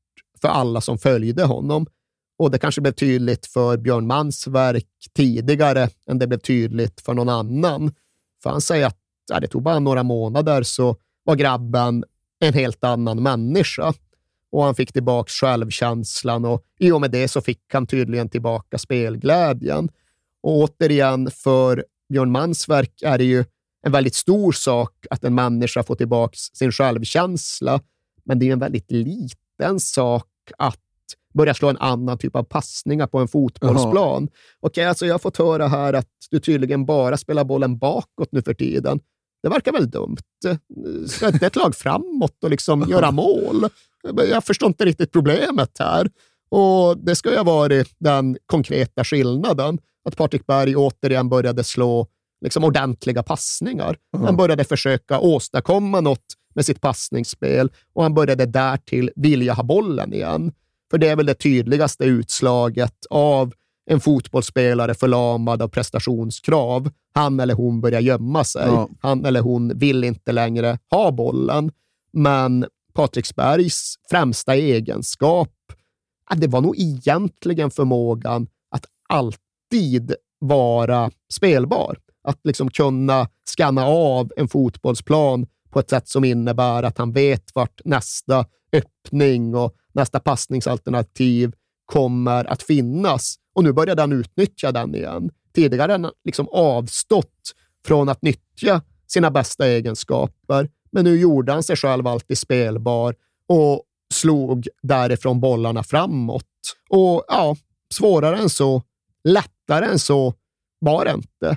för alla som följde honom. Och det kanske blev tydligt för Björn Mansverk tidigare än det blev tydligt för någon annan. För han säger att ja, det tog bara några månader så var grabben en helt annan människa. Och han fick tillbaka självkänslan och i och med det så fick han tydligen tillbaka spelglädjen. Och återigen, för Björn Mansverk är det ju en väldigt stor sak att en människa får tillbaka sin självkänsla. Men det är en väldigt liten sak att börja slå en annan typ av passningar på en fotbollsplan. Okej, alltså jag har fått höra här att du tydligen bara spelar bollen bakåt nu för tiden. Det verkar väl dumt? Ska inte ett lag framåt och liksom göra mål? Jag förstår inte riktigt problemet här. Och Det ska ju ha varit den konkreta skillnaden. Att Patrik Berg återigen började slå liksom ordentliga passningar. Mm. Han började försöka åstadkomma något med sitt passningsspel och han började därtill vilja ha bollen igen. För det är väl det tydligaste utslaget av en fotbollsspelare förlamad av prestationskrav. Han eller hon börjar gömma sig. Ja. Han eller hon vill inte längre ha bollen. Men Patriksbergs främsta egenskap, det var nog egentligen förmågan att alltid vara spelbar. Att liksom kunna skanna av en fotbollsplan på ett sätt som innebär att han vet vart nästa öppning och nästa passningsalternativ kommer att finnas. Och nu började han utnyttja den igen. Tidigare hade han liksom avstått från att nyttja sina bästa egenskaper, men nu gjorde han sig själv alltid spelbar och slog därifrån bollarna framåt. Och ja, svårare än så, lättare än så var det inte.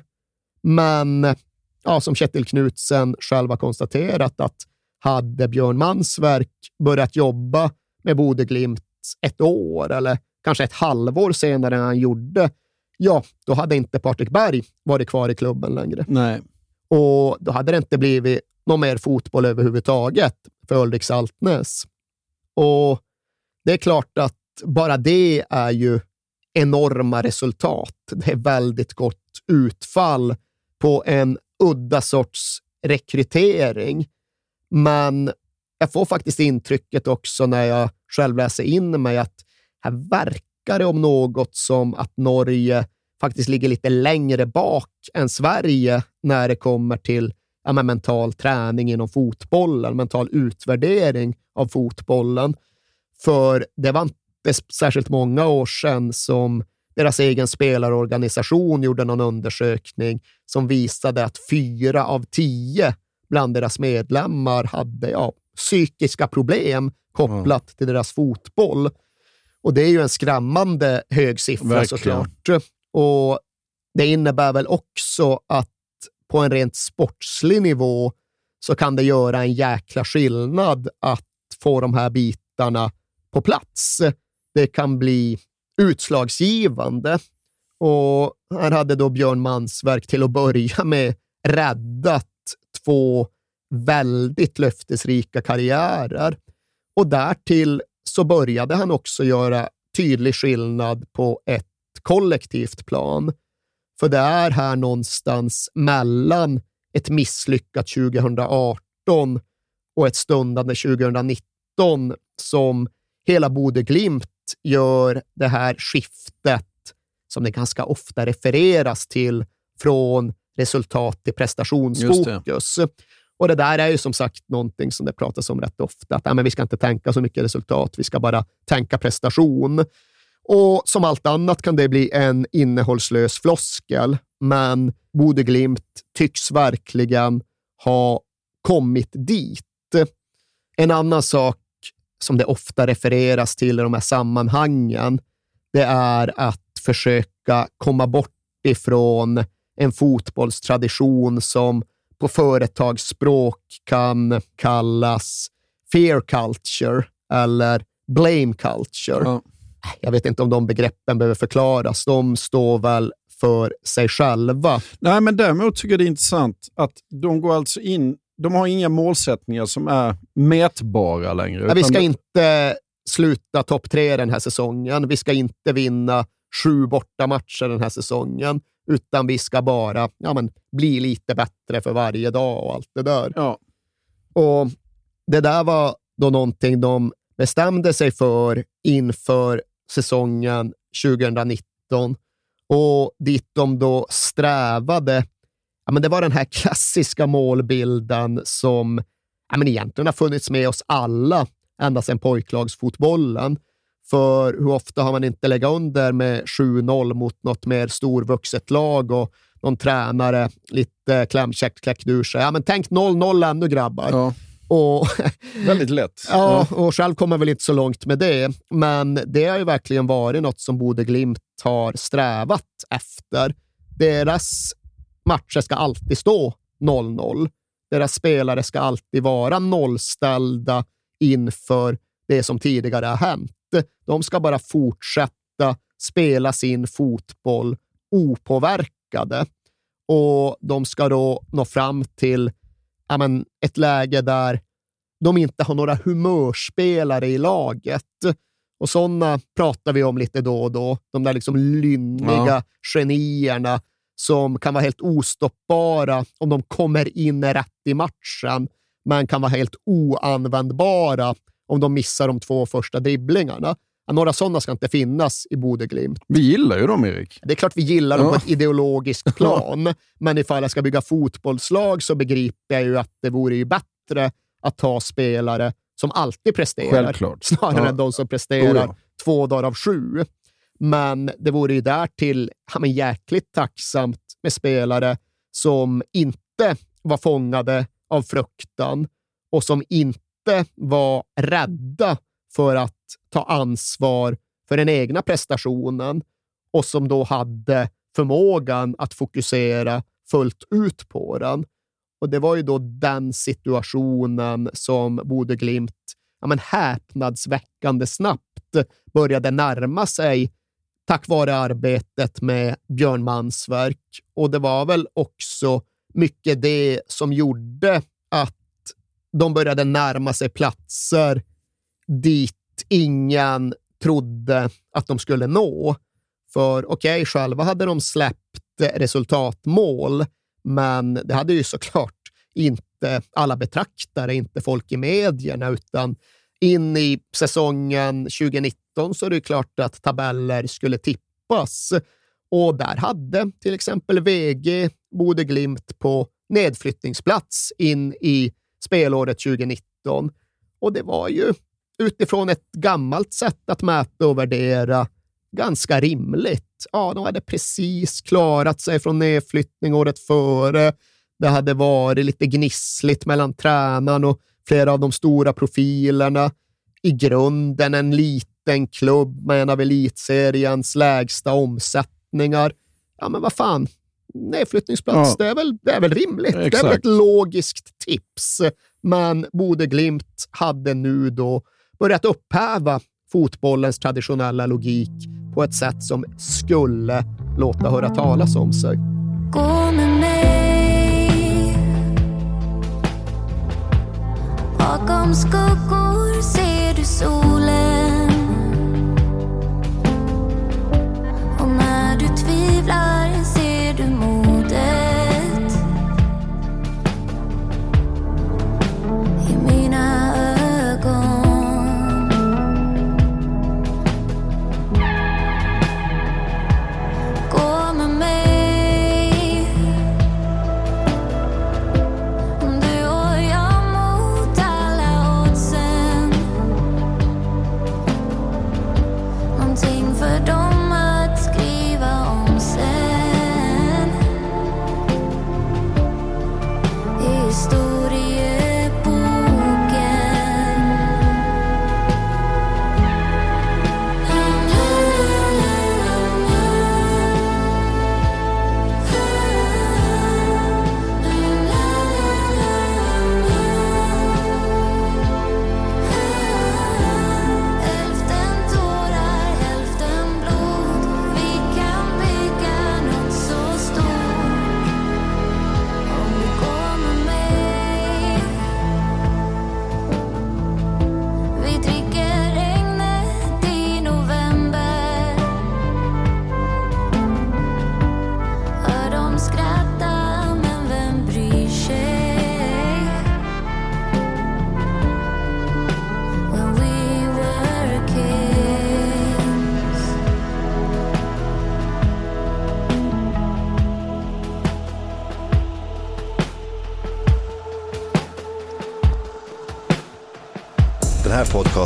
Men ja, som Kjetil Knutsen själv har konstaterat att hade Björn Mansverk börjat jobba med Bodeglimt ett år eller kanske ett halvår senare än han gjorde, ja, då hade inte Patrik Berg varit kvar i klubben längre. Nej. Och då hade det inte blivit någon mer fotboll överhuvudtaget för Ulrik Saltnäs. Och det är klart att bara det är ju enorma resultat. Det är väldigt gott utfall på en udda sorts rekrytering. Men jag får faktiskt intrycket också när jag själv läser in mig att här verkar det om något som att Norge faktiskt ligger lite längre bak än Sverige när det kommer till ja, men mental träning inom fotbollen, mental utvärdering av fotbollen. För det var inte särskilt många år sedan som deras egen spelarorganisation gjorde någon undersökning som visade att fyra av tio bland deras medlemmar hade ja, psykiska problem kopplat till deras fotboll. Och det är ju en skrämmande hög siffra Verkligen. såklart. Och det innebär väl också att på en rent sportslig nivå så kan det göra en jäkla skillnad att få de här bitarna på plats. Det kan bli utslagsgivande. Och här hade då Björn Mansverk till att börja med räddat två väldigt löftesrika karriärer. Och därtill så började han också göra tydlig skillnad på ett kollektivt plan. För det är här någonstans mellan ett misslyckat 2018 och ett stundande 2019 som hela Bode Glimt gör det här skiftet som det ganska ofta refereras till från resultat till prestationsfokus. Och det där är ju som sagt någonting som det pratas om rätt ofta. Att, ja, men vi ska inte tänka så mycket resultat, vi ska bara tänka prestation. Och som allt annat kan det bli en innehållslös floskel, men Bode Glimt tycks verkligen ha kommit dit. En annan sak som det ofta refereras till i de här sammanhangen, det är att försöka komma bort ifrån en fotbollstradition som på företagsspråk kan kallas fear culture eller blame culture. Jag vet inte om de begreppen behöver förklaras. De står väl för sig själva. Nej, men däremot tycker jag det är intressant att de går alltså in, de har inga målsättningar som är mätbara längre. Ja, vi ska det- inte sluta topp tre den här säsongen. Vi ska inte vinna sju bortamatcher den här säsongen, utan vi ska bara ja, men, bli lite bättre för varje dag och allt det där. Ja. Och Det där var då någonting de bestämde sig för inför säsongen 2019 och dit de då strävade. Ja, men det var den här klassiska målbilden som ja, men egentligen har funnits med oss alla ända sedan pojklagsfotbollen. För hur ofta har man inte legat under med 7-0 mot något mer storvuxet lag och någon tränare lite klämkäckt kläckt ur sig. Ja, men tänk 0-0 ännu grabbar. Ja. Och, Väldigt lätt. ja, och själv kommer väl inte så långt med det, men det har ju verkligen varit något som Bode Glimt har strävat efter. Deras matcher ska alltid stå 0-0. Deras spelare ska alltid vara nollställda inför det som tidigare har hänt. De ska bara fortsätta spela sin fotboll opåverkade och de ska då nå fram till ja, men, ett läge där de inte har några humörspelare i laget. Och sådana pratar vi om lite då och då. De där liksom lynniga Ja. genierna som kan vara helt ostoppbara om de kommer in rätt i matchen, men kan vara helt oanvändbara om de missar de två första dribblingarna. Några sådana ska inte finnas i Bodeglimt. Vi gillar ju dem, Erik. Det är klart vi gillar dem Ja. på ett ideologiskt plan, men ifall jag ska bygga fotbollslag så begriper jag ju att det vore ju bättre att ta spelare som alltid presterar, Självklart. snarare Ja. än de som presterar Oh ja. två dagar av sju. Men det vore ju därtill ja, men jäkligt tacksamt med spelare som inte var fångade av fruktan och som inte var rädda för att ta ansvar för den egna prestationen och som då hade förmågan att fokusera fullt ut på den. Och det var ju då den situationen som Bode Glimt ja, men häpnadsväckande snabbt började närma sig tack vare arbetet med Björn Mansverk. Och det var väl också mycket det som gjorde att de började närma sig platser dit ingen trodde att de skulle nå. För okej, själva hade de släppt resultatmål, men det hade ju såklart inte alla betraktare, inte folk i medierna, utan in i säsongen 2019 så är det klart att tabeller skulle tippas. Och där hade till exempel VG Bode Glimt på nedflyttningsplats in i spelåret 2019. Och det var ju utifrån ett gammalt sätt att mäta och värdera ganska rimligt. Ja, de hade precis klarat sig från nedflyttning året före. Det hade varit lite gnissligt mellan tränaren och flera av de stora profilerna. I grunden en liten klubb med en av elitseriens lägsta omsättningar. Ja, men vad fan. Nedflyttningsplats, Ja. det, är väl, det är väl rimligt. Det är väl Exakt. ett logiskt tips. Men Bode Glimt hade nu då börjat upphäva fotbollens traditionella logik på ett sätt som skulle låta höra talas om sig. Gå med mig Bakom skuggor ser du solen Och när du tvivlar